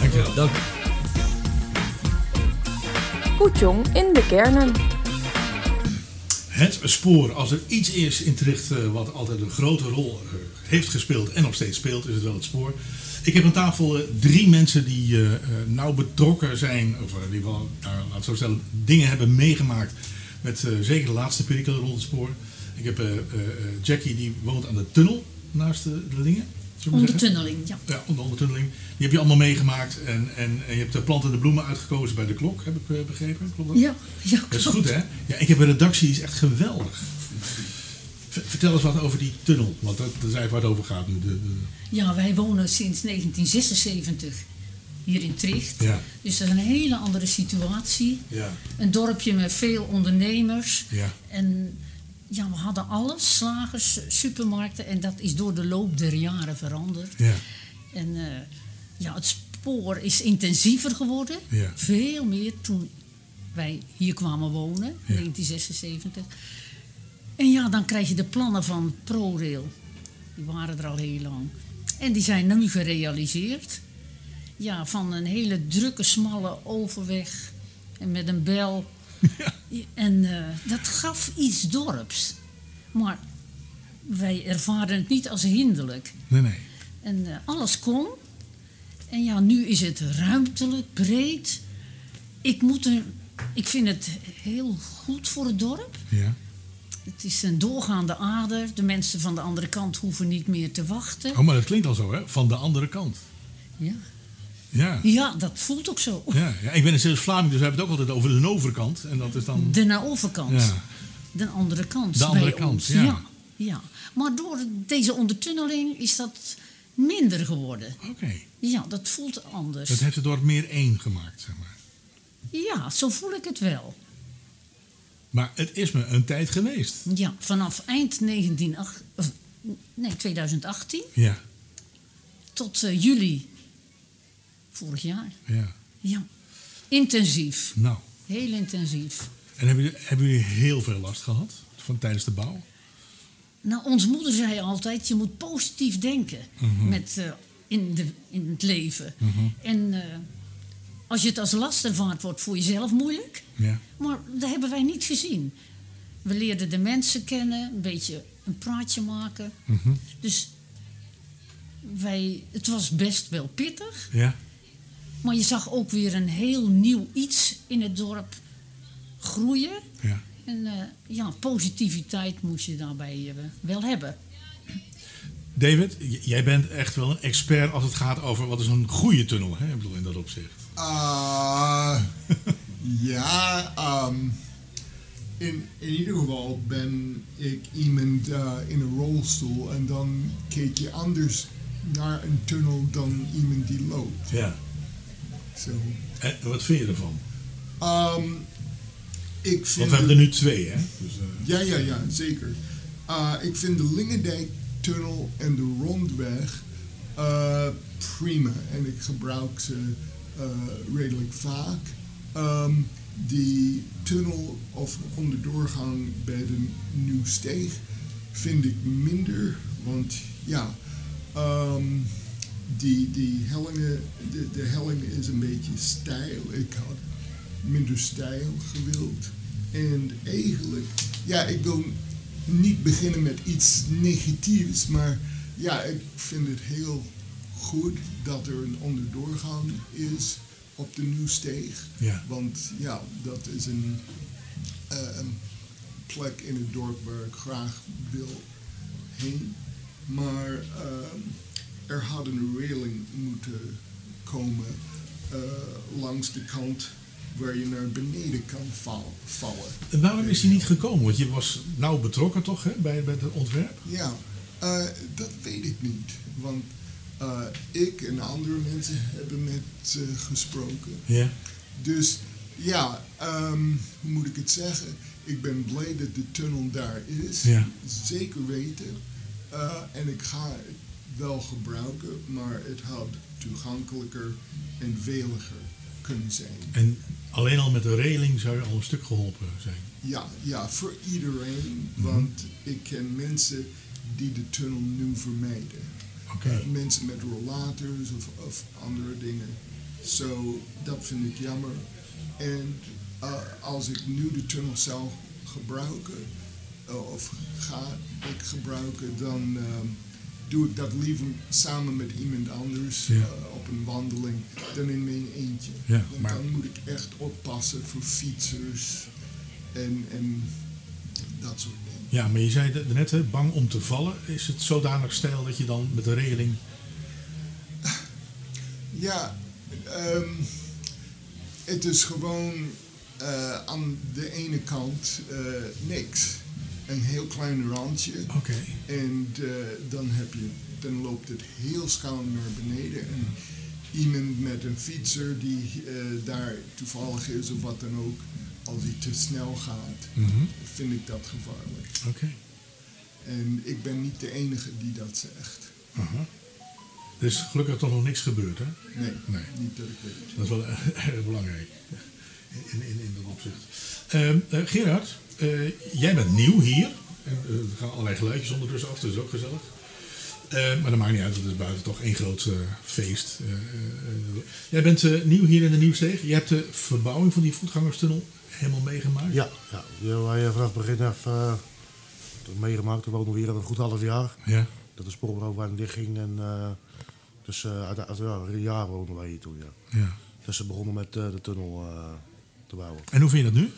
Dankjewel. Dank. Koetjong in de kernen. Het spoor, als er iets is in Tricht eh, wat altijd een grote rol eh, heeft gespeeld en nog steeds speelt, is het wel het spoor. Ik heb aan tafel eh, drie mensen die nauw betrokken zijn, of die wel, nou, zo stellen, dingen hebben meegemaakt met zeker de laatste periode rond het spoor. Ik heb Jackie, die woont aan de tunnel naast de dingen. Ondertunneling, ja. Ja, onder ondertunneling. Die heb je allemaal meegemaakt en, en, en je hebt de planten en de bloemen uitgekozen bij de klok, heb ik eh, begrepen. Klopt dat? Ja, ja Dat is klopt. goed, hè? Ja, ik heb een redactie, die is echt geweldig. Vertel eens wat over die tunnel, want dat, dat is eigenlijk waar het over gaat nu. De, de- Ja, wij wonen sinds 1976 hier in Tricht. Ja. Dus dat is een hele andere situatie. ja, Een dorpje met veel ondernemers. ja, En ja, we hadden alles, slagers, supermarkten. En dat is door de loop der jaren veranderd. ja, En eh, ja, het spoor is intensiever geworden. Ja. Veel meer toen wij hier kwamen wonen, in Ja. 1976. En ja, dan krijg je de plannen van ProRail. Die waren er al heel lang. En die zijn nu gerealiseerd. Ja, van een hele drukke, smalle overweg. En met een bel. En eh, dat gaf iets dorps. Maar wij ervaren het niet als hinderlijk. nee, nee. En eh, alles kon. En ja, nu is het ruimtelijk, breed. Ik, moet er, ik vind het heel goed voor het dorp. Ja. Het is een doorgaande ader. De mensen van de andere kant hoeven niet meer te wachten. Oh, maar dat klinkt al zo, hè? Van de andere kant. Ja, Ja, ja dat voelt ook zo. ja, ja. Ik ben in Zeeuws-Vlaming, dus we hebben het ook altijd over de overkant. En dat is dan... De naar overkant. Ja, De andere kant. De andere bij kant, ons. ja. ja. ja. Maar door deze ondertunneling is dat minder geworden. oké. Ja, dat voelt anders. Dat heeft het dorp meer één gemaakt, zeg maar. Ja, zo voel ik het wel. Maar het is me een tijd geweest. Ja, vanaf eind 1908, of, nee, 2018 Ja, tot eh, juli vorig jaar. ja. Ja, intensief. Nou. Heel intensief. En hebben jullie, hebben jullie heel veel last gehad van, tijdens de bouw? Nou, ons moeder zei altijd, je moet positief denken met, eh, in, de, in het leven. En eh, als je het als last ervaart, wordt voor jezelf moeilijk. Ja. Maar dat hebben wij niet gezien. We leerden de mensen kennen, een beetje een praatje maken. Dus wij, het was best wel pittig. Ja. Maar je zag ook weer een heel nieuw iets in het dorp groeien. Ja. En eh, ja, positiviteit moest je daarbij eh, wel hebben. David, jij bent echt wel een expert als het gaat over wat is een goede tunnel, hè? Ik bedoel in dat opzicht. Ah, ja, ehm, in, in ieder geval ben ik iemand eh, in een rolstoel en dan kijk je anders naar een tunnel dan iemand die loopt. Ja. Zo. En wat vind je ervan? Ehm, ik vind Want we hebben er nu twee, hè? Dus, eh, Ja, ja, ja, zeker. Uh, ik vind de Lingendijk-tunnel en de Rondweg uh, prima. En ik gebruik ze uh, redelijk vaak. Um, die tunnel of onderdoorgang bij de Nieuwsteeg vind ik minder. Want ja, um, die, die hellingen, de, de helling is een beetje stijl. Ik had minder stijl gewild. En eigenlijk, ja, ik wil niet beginnen met iets negatiefs, maar ja, ik vind het heel goed dat er een onderdoorgang is op de Nieuwsteeg. Ja. Want ja, dat is een, eh, een plek in het dorp waar ik graag wil heen. Maar ehm, er had een railing moeten komen eh, langs de kant waar je naar beneden kan val- vallen. En waarom is hij niet gekomen? Want je was nauw betrokken toch hè, bij, bij het ontwerp? Ja, eh, dat weet ik niet. Want eh, ik en andere mensen hebben met ze gesproken. Ja. Dus ja, ehm, hoe moet ik het zeggen? Ik ben blij dat de tunnel daar is. Ja. Zeker weten. En ik ga het wel gebruiken, maar het had toegankelijker en veiliger kunnen zijn. En alleen al met de regeling zou je al een stuk geholpen zijn. Ja, ja, voor iedereen. Mhm. Want ik ken mensen die de tunnel nu vermijden. Oké. Eh, mensen met rollators of, of andere dingen. Zo, dat vind ik jammer. En eh, als ik nu de tunnel zou gebruiken, eh, of ga ik gebruiken, dan ehm, doe ik dat liever samen met iemand anders Ja. eh, op een wandeling dan in mijn eentje. Ja, Want maar- dan moet ik echt oppassen voor fietsers en, en dat soort dingen. Ja, maar je zei net, hè, bang om te vallen. Is het zodanig stijl dat je dan met de regeling... Ja, ehm, het is gewoon eh, aan de ene kant eh, niks. Een heel klein randje. Oké. En eh, dan, heb je, dan loopt het heel schuin naar beneden. En iemand met een fietser die eh, daar toevallig is of wat dan ook, als hij te snel gaat, Mhm. vind ik dat gevaarlijk. Oké. En ik ben niet de enige die dat zegt. Aha. Er is gelukkig toch nog niks gebeurd, hè? Nee, Nee. niet dat ik weet. Dat is wel erg belangrijk in, in, in dat opzicht. Ehm, eh, Gerard, eh, jij bent nieuw hier. En, eh, er gaan allerlei geluidjes ondertussen af, dat is ook gezellig. Eh, maar dat maakt niet uit, het is buiten toch één groot eh, feest. Eh, eh, eh, jij bent eh, nieuw hier in de Nieuwsteeg. Je hebt de verbouwing van die voetgangerstunnel helemaal meegemaakt. Ja, ja. Die hebben wij eh, vanaf het begin af eh, meegemaakt. We wonen al een goed half jaar. Ja. Dat de spoorbrugwijn dichtging. En, eh, dus uit, uit, ja, een jaar woonden wij hier toen, ja. Ja. Dus ze begonnen met eh, de tunnel eh, te bouwen. En hoe vind je dat nu?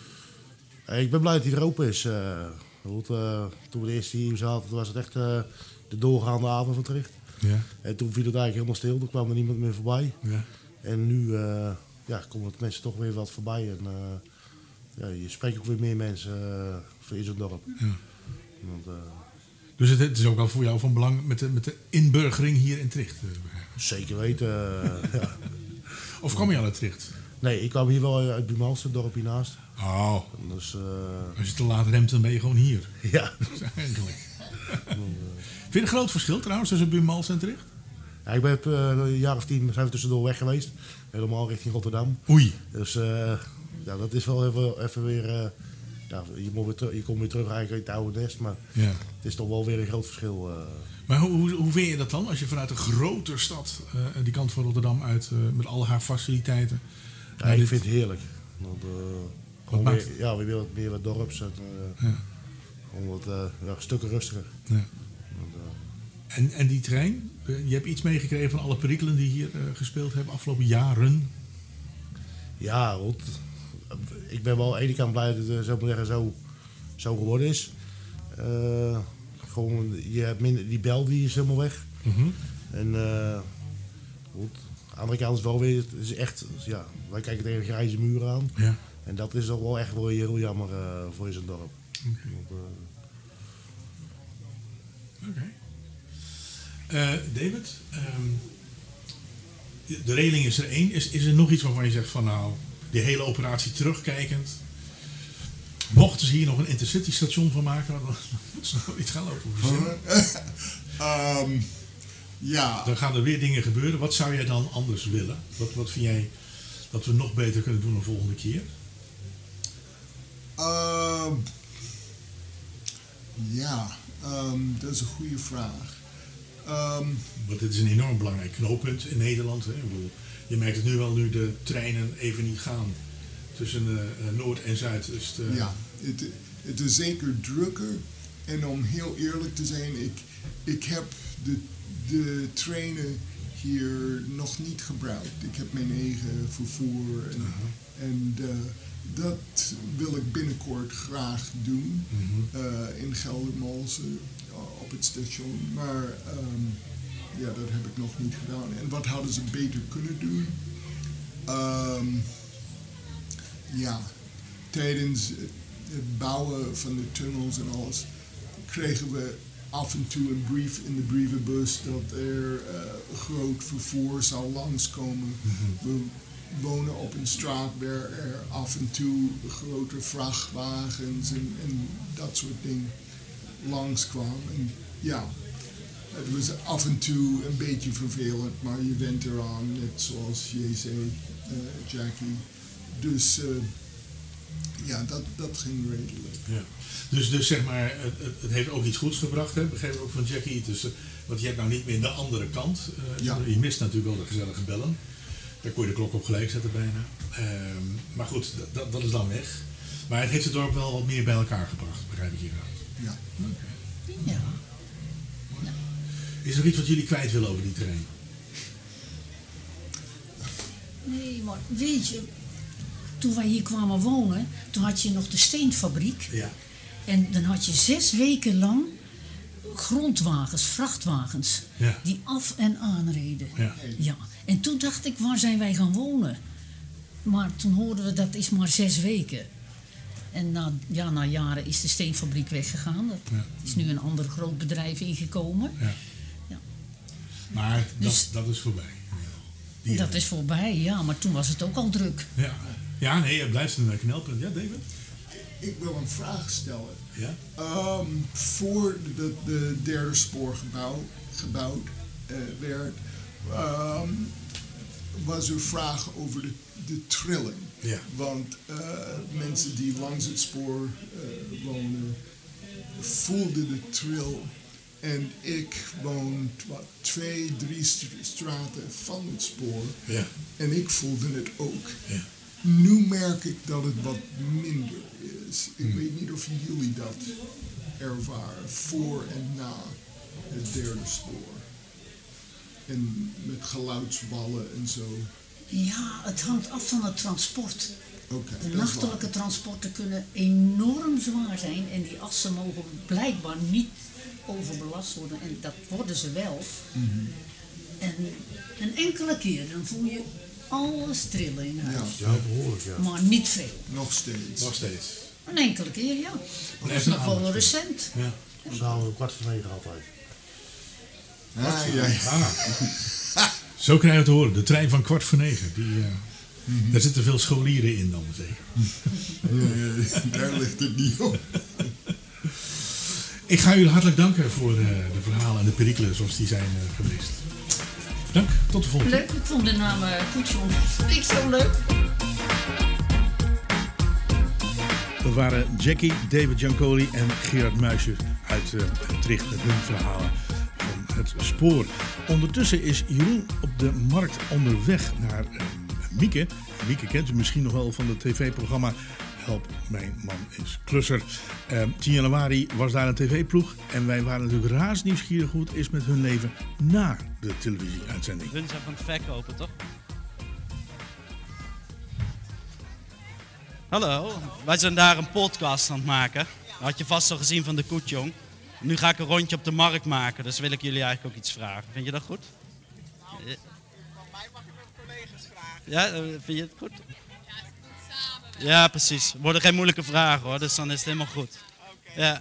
Ik ben blij dat hij er open is. eh. goed, eh, toen we de eerste hier zaten, was het echt eh, de doorgaande avond van Tricht. Ja. En toen viel het eigenlijk helemaal stil. Toen kwam er niemand meer voorbij. Ja. En nu eh, ja, komen het mensen toch weer wat voorbij. En ja, je spreekt ook weer meer mensen uh, voor in zo'n dorp. Ja. Want, uh, dus het, het, is ook wel voor jou van belang met de, met de inburgering hier in Tricht? Uh, zeker weten. ja. Of kwam je al uit Tricht? Nee, ik kwam hier wel uit Bumals, het dorp hiernaast. Oh. Dus, uh, Als je te laat remt, dan ben je gewoon hier. Ja. Eigenlijk. Vind je een groot verschil trouwens tussen Bumals en Tricht? Ja, ik ben uh, een jaar of tien zijn we tussendoor weg geweest. Helemaal richting Rotterdam. Oei. Dus uh, ja, dat is wel even, even weer... Ja, je, moet weer terug, je komt weer terug eigenlijk in het oude nest, maar ja. het is toch wel weer een groot verschil. Uh. Maar hoe, hoe, hoe vind je dat dan als je vanuit een grote stad, uh, die kant van Rotterdam uit, uh, met al haar faciliteiten? Ja, ik dit... vind het heerlijk. Want, wat weer, ja, we willen meer wat dorps en ja. gewoon wat ja, stukken rustiger. Ja. Want, en, en die trein, je hebt iets meegekregen van alle perikelen die hier gespeeld hebben afgelopen jaren? Ja, goed ik ben wel aan de ene kant blij dat het zo, zeggen, zo, zo geworden is. Uh, gewoon, je hebt minder, die bel die is helemaal weg. Mm -hmm. En uh, goed, aan de andere kant is wel weer, het is echt, ja, wij kijken tegen grijze muren aan. Ja. En dat is toch wel echt wel heel jammer uh, voor zo'n dorp. Oké. Okay. Okay. David, um, de regeling is er één. Is, is er nog iets waarvan je zegt van nou, die hele operatie terugkijkend. Mochten ze hier nog een intercity station van maken, dan moeten ze nog iets gaan lopen um, ja. Dan gaan er weer dingen gebeuren. Wat zou jij dan anders willen? Wat, wat vind jij dat we nog beter kunnen doen de volgende keer? Um, ja, um, dat is een goede vraag. Um, Want dit is een enorm belangrijk knooppunt in Nederland. Hè? Ik bedoel, je merkt het nu wel, nu de treinen even niet gaan tussen uh, Noord en Zuid. Dus de... Ja, het, het is zeker drukker. En om heel eerlijk te zijn, ik, ik heb de, de treinen hier nog niet gebruikt. Ik heb mijn eigen vervoer. En, uh -huh. en uh, dat wil ik binnenkort graag doen Mhm. eh, in Geldermalsen eh, op het station. Maar ehm, ja, dat heb ik nog niet gedaan. En wat hadden ze beter kunnen doen? Ehm, ja, tijdens het- bouwen van de tunnels en alles kregen we af en toe een brief in de brievenbus dat er eh, groot vervoer zou langskomen. We wonen op een straat waar er af en toe grote vrachtwagens en, en dat soort dingen langskwamen. En ja, het was af en toe een beetje vervelend, maar je went eraan, net zoals jij zei, eh, Jackie. Dus eh, ja, dat, dat ging redelijk. Ja. Dus, dus zeg maar, het, het, heeft ook iets goeds gebracht, hè? begreep ik ook van Jackie. Dus, want je hebt nou niet meer de andere kant. Ja. Je mist natuurlijk wel de gezellige bellen. Daar kon je de klok op gelijk zetten bijna. Ehm, maar goed, dat- dat, is dan weg. Maar het heeft het dorp wel wat meer bij elkaar gebracht, begrijp ik hieruit. Ja. Ja. Is er nog iets wat jullie kwijt willen over die terrein? Nee, maar weet je, toen wij hier kwamen wonen, toen had je nog de steenfabriek. Ja. En dan had je zes weken lang grondwagens, vrachtwagens, Ja. die af en aanreden. Ja. Ja. En toen dacht ik, waar zijn wij gaan wonen? Maar toen hoorden we, dat is maar zes weken. En na, ja, na jaren is de steenfabriek weggegaan. Er Ja. is nu een ander groot bedrijf ingekomen. Ja. Ja. Maar Dus- dat, dat is voorbij. Die- Dat is voorbij, ja, maar toen was het ook al druk. Ja. ja, nee, het blijft een knelpunt. Ja, David? Ik wil een vraag stellen. Ja? Ehm, voor de, de derde spoor gebouw, gebouwd eh, werd, ehm, was er vraag over de, de trilling. Ja. Want eh, mensen die langs het spoor eh, wonen, voelden de trill. En ik woon wat, twee, drie st- straten van het spoor. Ja. En ik voelde het ook. Ja. Nu merk ik dat het wat minder is. Ik weet niet of jullie dat ervaren, voor en na het derde spoor. En met geluidswallen en zo. Ja, het hangt af van het transport. De nachtelijke transporten kunnen enorm zwaar zijn en die assen mogen blijkbaar niet overbelast worden en dat worden ze wel. Mhm. En een enkele keer dan voel je alles trillen in huis. Ja, behoorlijk, ja. Maar niet veel. Nog steeds. Nog steeds. Een enkele keer, ja. Dat is even nog wel recent. Ja. Om kwart voor negen altijd. Ah, ja, ja. Ah. Zo krijg je het te horen. De trein van kwart voor negen. Die, eh, Mhm. Daar zitten veel scholieren in dan zeker. Ja, daar ligt het niet op. Ik ga jullie hartelijk danken voor eh, de verhalen en de perikelen zoals die zijn eh, geweest. Dank, tot de volgende. Leuk, ik vond de naam uh, Koetjon niet zo leuk. Dat waren Jackie, David Giancoli en Gerard Muisjes uit uh, Tricht met hun verhalen van het spoor. Ondertussen is Jeroen op de markt onderweg naar uh, Mieke. Mieke kent u misschien nog wel van het tv-programma Help, mijn man is klusser. Uh, 10 januari was daar een tv-ploeg en wij waren natuurlijk razend nieuwsgierig hoe het is met hun leven na de televisieuitzending. Hun zijn van het verkopen, toch? Hallo, wij zijn daar een podcast aan het maken. Dat had je vast al gezien van de Koetjong. Nu ga ik een rondje op de markt maken, dus wil ik jullie eigenlijk ook iets vragen. Vind je dat goed? Van mij mag ik ook collega's vragen. Ja, eh, vind je het goed? Ja, precies. Er worden geen moeilijke vragen hoor, dus dan is het helemaal goed. Ja.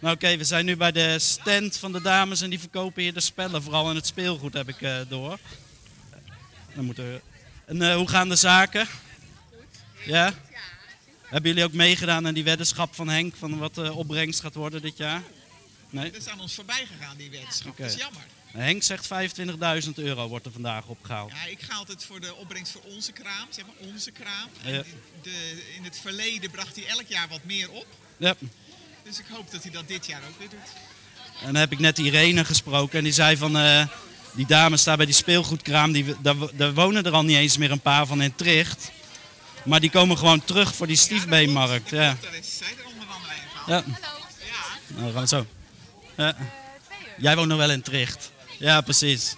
Nou oké, we zijn nu bij de stand van de dames en die verkopen hier de spellen. Vooral in het speelgoed heb ik uh, door. Dan moet er... En uh, hoe gaan de zaken? Ja? Hebben jullie ook meegedaan aan die weddenschap van Henk van wat de opbrengst gaat worden dit jaar? Nee? Dat is aan ons voorbij gegaan, die weddenschap. Okay. Dat is jammer. Henk zegt 25.000 euro wordt er vandaag opgehaald. Ja, ik ga altijd voor de opbrengst voor onze kraam, zeg maar onze kraam. Ja. De, in het verleden bracht hij elk jaar wat meer op. Ja. Dus ik hoop dat hij dat dit jaar ook weer doet. En dan heb ik net Irene gesproken en die zei van... Uh, die dames daar bij die speelgoedkraam, die, daar, daar, wonen er al niet eens meer een paar van in Tricht. Maar die komen gewoon terug voor die stiefbeenmarkt. Ja, ja. Daar is zij er onder andere een van. Ja. Ja. Nou, dan gaan we zo. Ja. Jij woont nog wel in Tricht. Ja, precies.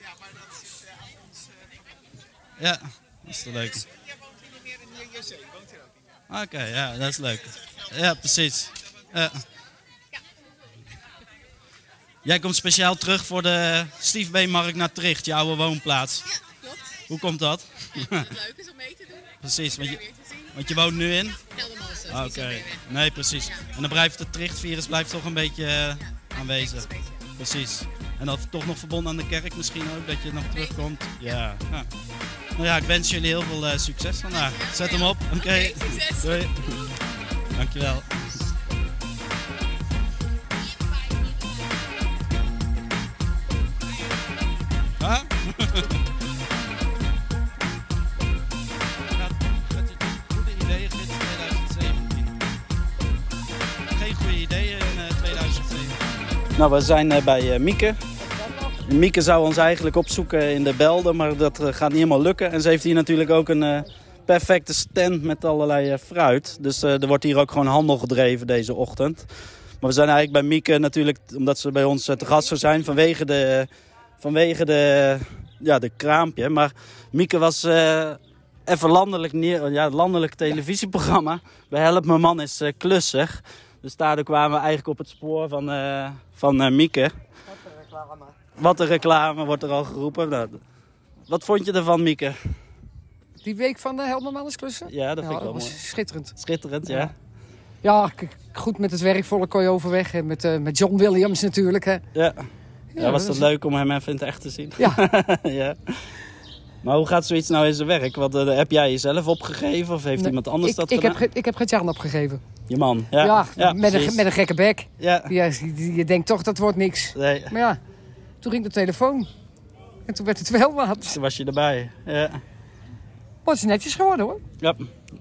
Ja, maar dat is aan ons. Ja, is toch leuk? Ja, woont hier nog meer in JC? Woont hier ook niet? Oké, ja, dat is leuk. Ja, precies. Ja. Jij komt speciaal terug voor de Stiefbeenmarkt naar Tricht, je oude woonplaats. Ja, klopt. Hoe komt dat? Ja, het leuk is om mee te doen. precies, want je, te. Want je woont nu in? Ah, Oké, nee, precies. En dan blijft het Trichtvirus blijft toch een beetje eh, aanwezig. Precies. En dat toch nog verbonden aan de kerk misschien ook, dat je nog terugkomt. Ja. ja. Nou ja, ik wens jullie heel veel eh, succes vandaag. Zet hem op. Oké. Doei. Dankjewel. Huh? Nou, we zijn eh, bij eh, Mieke. Mieke zou ons eigenlijk opzoeken in de Belden, maar dat eh, gaat niet helemaal lukken. En ze heeft hier natuurlijk ook een perfecte stand met allerlei fruit. Dus er wordt hier ook gewoon handel gedreven deze ochtend. Maar we zijn eigenlijk bij Mieke natuurlijk, omdat ze bij ons te gast zou zijn, vanwege de, vanwege de, ja, de kraampje. Maar Mieke was even landelijk, ja, landelijk televisieprogramma. Bij Help Mijn Man is klusser. Dus daardoor kwamen we eigenlijk op het spoor van, eh, van eh, Mieke. Wat een reclame wordt er al geroepen. Nou, wat vond je ervan, Mieke? Die week van de Heldermannersklussen? Ja, dat vind ik wel was mooi. schitterend. Schitterend, ja. Ja, goed met het werkvolk kon je overweg. En met, eh, met John Williams natuurlijk. Hè. Ja. Ja, was dat is- leuk om hem even in het echt te zien? Ja. ja. Maar hoe gaat zoiets nou in zijn werk? Want, eh, heb jij jezelf opgegeven of heeft Nee, iemand anders ik, dat ik gedaan? heb, ik heb Gert-Jan opgegeven. Je man, ja. Ja, met, een, met een gekke bek. Ja. je, je denkt toch, dat wordt niks. Nee. Maar ja, toen ging de telefoon. En toen werd het wel wat. Toen was je erbij. Ja. Was het netjes geworden hoor. ja.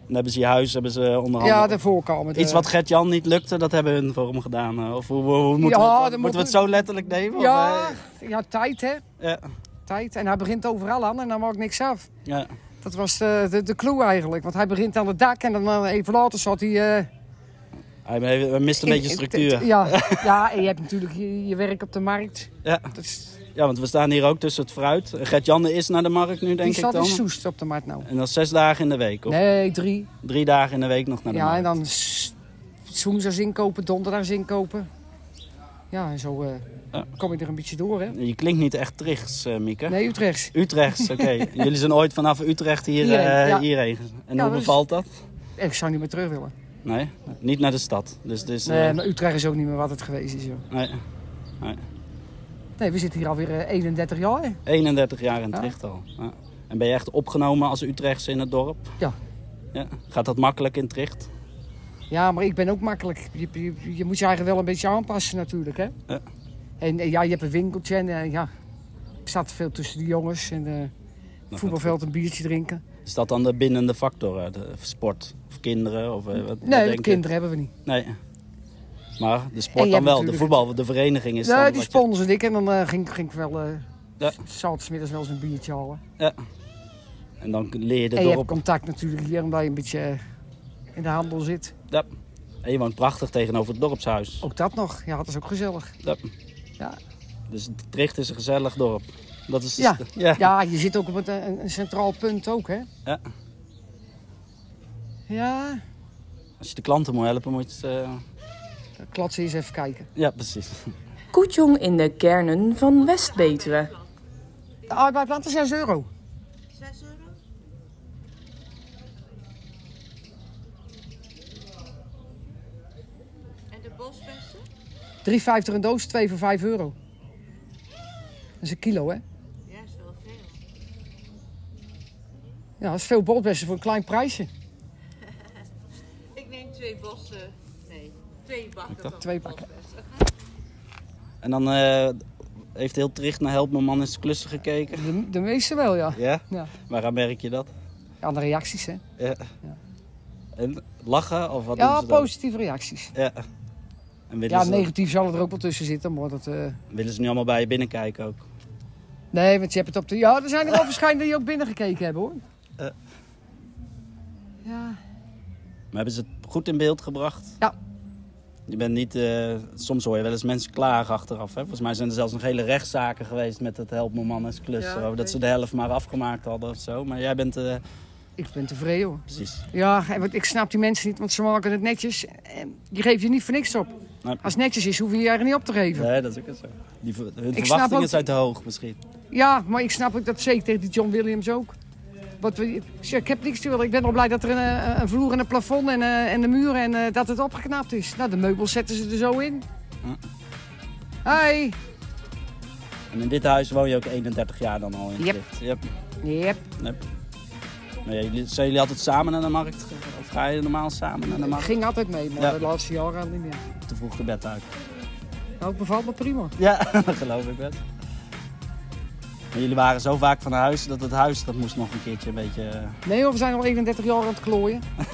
Dan hebben ze je huis hebben ze onderhand. Ja, de voorkamer. de- Iets wat Gert-Jan niet lukte, dat hebben hun voor hem gedaan. eh. Of hoe, hoe, hoe moeten, Ja, we, het, moeten moet- we het zo letterlijk nemen? of, Ja, eh? ja, tijd hè. Ja. Tijd. En hij begint overal aan en dan maakt niks af. ja. Dat was de, de, de clue eigenlijk. Want hij begint aan het dak en dan eh, even later zat hij... eh, Hij hij mist een beetje structuur. Ja, ja, en je hebt natuurlijk je, je werk op de markt. Ja. Dat is, ja, want we staan hier ook tussen het fruit. Gert-Jan is naar de markt nu, denk die ik staat dan. in Soest op de markt nou. En dat is zes dagen in de week, of? Nee, drie. Drie dagen in de week nog naar de Ja, en markt. dan woensdags inkopen, donderdags inkopen. Ja, en zo eh, kom je er een beetje door, hè? Je klinkt niet echt Trichts, eh Mieke. Nee, Utrechts. Utrechts, oké. Jullie zijn ooit vanaf Utrecht hier, Hierheen, eh, ja. hierheen. En hoe is- bevalt dat? Ik zou niet meer terug willen. Nee, niet naar de stad. Dus, dus, Nee, eh, maar Utrecht is ook niet meer wat het geweest is, joh. nee. nee. Nee, we zitten hier alweer eh, 31 jaar, hè? 31 jaar in Ja. Tricht al. Ja. En ben je echt opgenomen als Utrechtse in het dorp? Ja. ja. Gaat dat makkelijk in Tricht? Ja, maar ik ben ook makkelijk. Je, je, je moet je eigen wel een beetje aanpassen natuurlijk, hè? Ja. En eh, ja, je hebt een winkeltje en eh, ja, ik zat veel tussen de jongens en eh voetbalveld een biertje drinken. Is dat dan de bindende factor? eh, De sport? Of kinderen? Of, eh, wat, wat Nee, denk je? kinderen hebben we niet. Nee. Maar de sport dan wel, de voetbal, de vereniging is nee, dan die sponsorde ik en dan eh, ging, ging ik wel eh Ja. zaterdagmiddags wel eens een biertje halen. Ja. En dan leer je de en je hebt contact natuurlijk hier omdat je een beetje in de handel zit. Ja. En je woont prachtig tegenover het dorpshuis. Ook dat nog, ja, dat is ook gezellig. Ja. Ja. Dus Tricht is een gezellig dorp. Dat is Ja. ja. Ja. je zit ook op het, eh, een, een centraal punt ook, hè? Ja. Ja, Als je de klanten moet helpen, moet je... het, eh, klatsen eens even kijken. Ja, precies. Koetjong in de kernen van West-Betuwe. De arbeidsplant is 6 euro. 6 euro? En de bosbessen? 3,50 een doos, 2 voor 5 euro. Dat is een kilo, hè? Ja, is wel veel. Ja, dat is veel bosbessen voor een klein prijsje. Ik neem twee bossen. Nee, twee bakken. van Twee bakken. En dan eh, heeft heel Tricht naar Help Mijn Man eens klussen gekeken. De, de meeste wel, ja. Ja? Ja. Waaraan merk je dat? Aan de reacties, hè? Ja. En lachen of wat ja, doen ze dan? positieve reacties. Ja. En willen, Ja, ze, negatief zal er ook wel tussen zitten, maar dat... eh, willen ze nu allemaal bij je binnenkijken ook? Nee, want je hebt het op de... Ja, er zijn er wel verschijnen die ook binnengekeken hebben, hoor. Eh. Ja. Maar hebben ze het goed in beeld gebracht? Ja. Je bent niet, eh, soms hoor je wel eens mensen klagen achteraf. Hè? Volgens mij zijn er zelfs nog hele rechtszaken geweest met het Help Me Man als klus. Ja, over dat ze de helft maar afgemaakt hadden of zo. Maar jij bent... eh, Ik ben tevreden hoor. Precies. Ja, wat- ik snap die mensen niet, want ze maken het netjes. En die geven je niet voor niks op. Nee. Als het netjes is, hoef je je er niet op te geven. Nee, dat is ook zo. Die, hun verwachtingen ook- zijn te hoog misschien. Ja, maar ik snap ook dat zeker tegen die John Williams ook. Wat we, ik, zeg, ik heb niks te willen. Ik ben wel blij dat er een, eh, een vloer en een plafond en, eh, en de muren en eh, dat het opgeknapt is. Nou, de meubels zetten ze er zo in. Hoi. En in dit huis woon je ook 31 jaar dan al in Yep. Yep. Yep. Yep. Maar ja, jullie, zijn jullie altijd samen naar de markt? Of ga je normaal samen naar de Ik markt? ging altijd mee, maar Ja. de laatste jaren niet meer. Te vroeg de bed uit. Nou, het bevalt me prima. Ja, dat geloof ik best. Maar jullie waren zo vaak van huis dat het huis dat moest nog een keertje een beetje... eh, Nee hoor, we zijn al 31 jaar aan het klooien.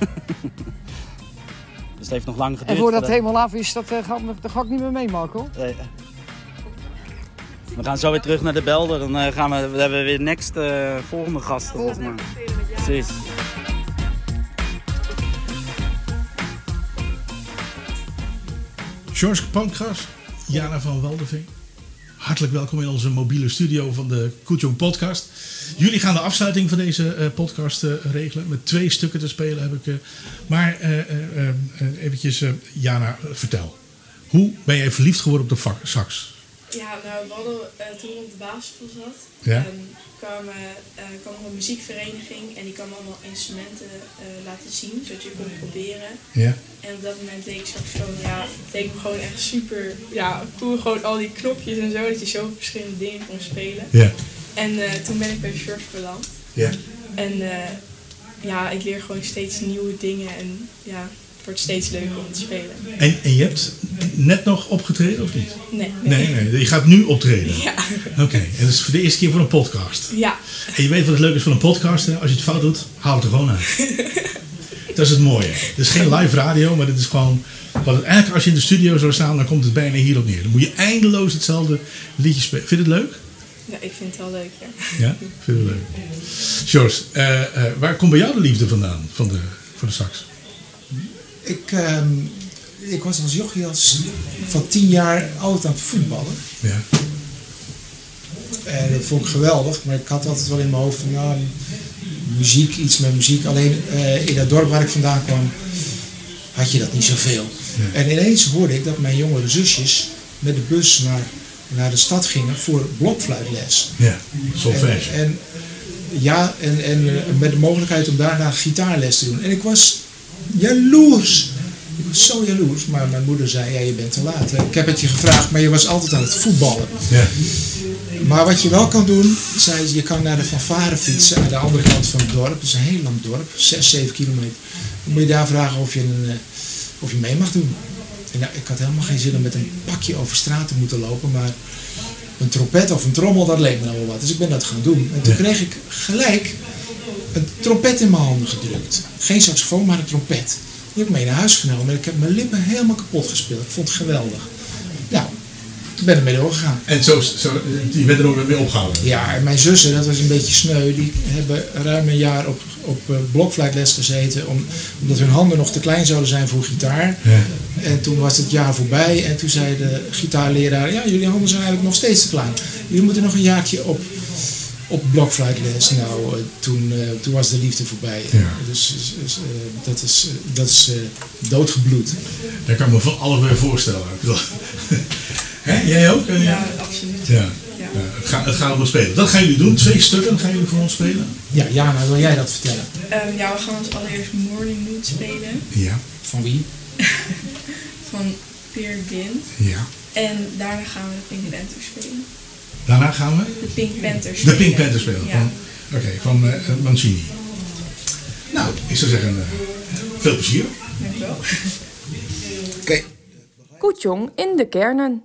Dus het heeft nog lang geduurd. En voordat het helemaal af is, dat, eh, ga, dat ga ik niet meer meemaken hoor. Nee. We gaan zo weer terug naar de Belder. Dan eh, gaan we, we hebben weer next eh, volgende gasten volgens mij. Precies. George Pankras, Jana van Waldeveen. Hartelijk welkom in onze mobiele studio van de Koetjong podcast. Jullie gaan de afsluiting van deze eh, podcast eh, regelen. Met twee stukken te spelen heb ik. eh, maar eventjes, Jana, vertel. Hoe ben jij verliefd geworden op de sax? Ja, nou, we hadden eh, toen ik op de basisschool zat, Ja. ehm, kwam, eh, eh, kwam er een muziekvereniging en die kwam allemaal instrumenten eh, laten zien, zodat je kon proberen. Ja. En op dat moment deed ik saxofoon, ja, het leek me gewoon echt super, ja, cool, gewoon al die knopjes en zo, dat je zo verschillende dingen kon spelen. Ja. En toen ben ik bij George beland. Ja. En ja, ik leer gewoon steeds nieuwe dingen en ja, wordt steeds leuker om te spelen. En, en je hebt net nog opgetreden of niet? Nee. Nee, nee. Je gaat nu optreden. Ja. Oké, en dat is voor de eerste keer voor een podcast. Ja. En je weet wat het leuk is van een podcast, hè? als je het fout doet, haal het er gewoon uit. dat is het mooie. Het is geen live radio, maar het is gewoon... Wat het, eigenlijk als je in de studio zou staan, dan komt het bijna hierop neer. Dan moet je eindeloos hetzelfde liedje spelen. Vind je het leuk? Ja, ik vind het wel leuk, ja. Ja, vind het leuk. George, eh, eh, waar komt bij jou de liefde vandaan van de, voor de sax? Ik, ehm, ik was als jochie als van tien jaar altijd aan het voetballen. Ja. En dat vond ik geweldig, maar ik had altijd wel in mijn hoofd van ja, muziek, iets met muziek. Alleen eh, in dat dorp waar ik vandaan kwam, had je dat niet zoveel. En ineens hoorde ik dat mijn jongere zusjes met de bus naar, naar de stad gingen voor blokfluitles. Ja, solfège. En, en, ja, en, en eh, met de mogelijkheid om daarna gitaarles te doen. En ik was jaloers. Ik was zo jaloers. Maar mijn moeder zei, ja, je bent te laat. Ik heb het je gevraagd, maar je was altijd aan het voetballen. Ja. Maar wat je wel kan doen, zei ze, je kan naar de fanfare fietsen aan de andere kant van het dorp. Het is een heel lang dorp, 6, 7 kilometer. Dan moet je daar vragen of je, een, eh, of je mee mag doen. En ja, ik had helemaal geen zin om met een pakje over straat te moeten lopen, maar een trompet of een trommel, dat leek me nou wel wat. Dus ik ben dat gaan doen. En toen kreeg ik gelijk een trompet in mijn handen gedrukt. Geen saxofoon, maar een trompet. Die heb ik mee naar huis genomen en ik heb mijn lippen helemaal kapot gespeeld. Ik vond het geweldig. Nou, toen ben ik ermee doorgegaan. En zo, zo, je bent er ook weer mee opgehouden? Ja, en mijn zussen, dat was een beetje sneu, die hebben ruim een jaar op, op eh, blokfluitles gezeten, om, omdat hun handen nog te klein zouden zijn voor gitaar. Ja. En toen was het jaar voorbij en toen zei de gitaarleraar, ja, jullie handen zijn eigenlijk nog steeds te klein. Jullie moeten nog een jaartje op, op blokfluitles. Nou, eh, toen, eh, toen was de liefde voorbij. Ja. Dus, dus, dus, eh, dat is, dat is doodgebloed. Daar kan ik me van alles bij voorstellen. Hè, jij ook? Ja, absoluut. Ja. Ja, het, gaat, het gaat om het spelen. Dat gaan jullie doen. Twee stukken gaan jullie voor ons spelen. Ja, Jana, wil jij dat vertellen? Ehm, ja, we gaan als allereerst Morning Mood spelen Ja. Van wie? van Peer Gint. Ja. En daarna gaan we Pink Panthers spelen. Daarna gaan we? De Pink Panthers De spelen. Pink Panther spelen. Ja. Oké, van eh, Mancini. Nou, ik zou zeggen, eh, veel plezier. Dankjewel. Oké. Koetjong in de kernen.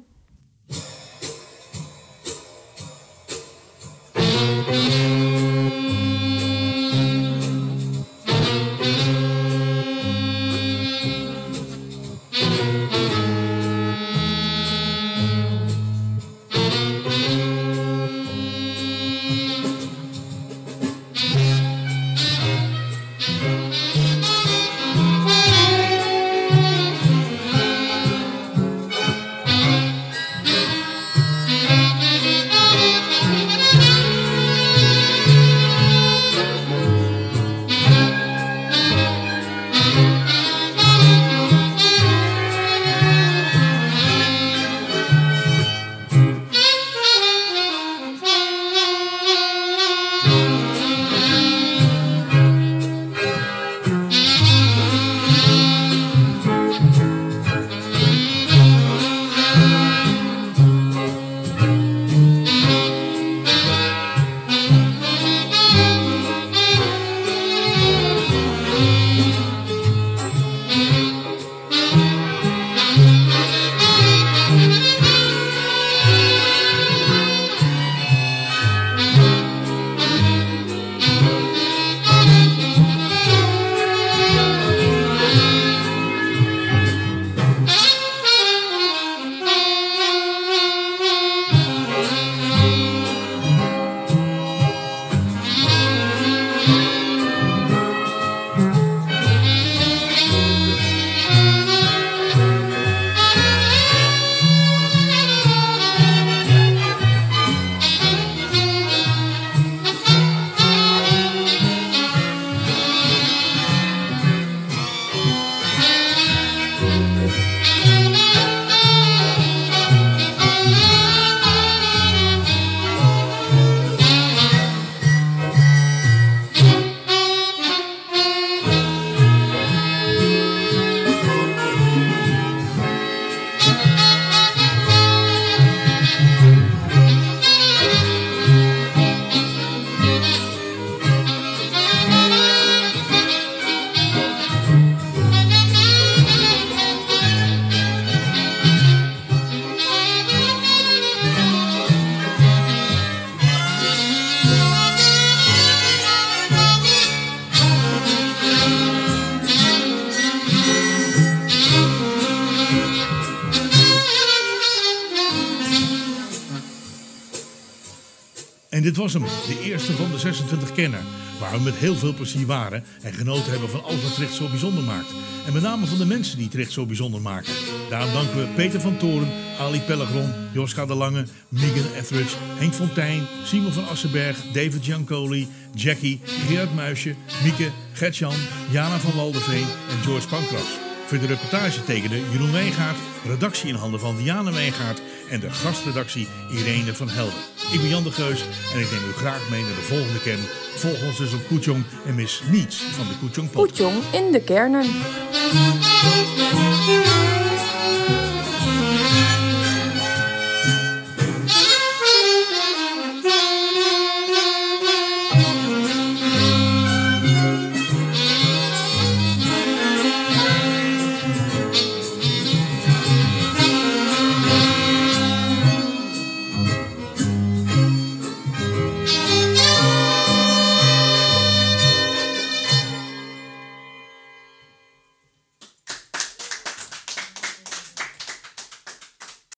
26 kennen. Waar we met heel veel plezier waren en genoten hebben van alles wat Tricht zo bijzonder maakt. En met name van de mensen die Tricht zo bijzonder maken. Daarom danken we Peter van Toren, Ali Pellegron, Joska de Lange, Megan Etheridge, Henk Fontijn, Simon van Assenberg, David Giancoli, Jackie, Gerard Muisje, Mieke, Gertjan, Jana van Waldeveen en George Pankras. Voor de reportage tekende Jeroen Wijngaard, redactie in handen van Diana Wijngaard en de gastredactie Irene van Helden. Ik ben Jan de Geus en ik neem u graag mee naar de volgende kern. Volg ons dus op Koetjong en mis niets van de Koetjong podcast. Poetjong in de kernen.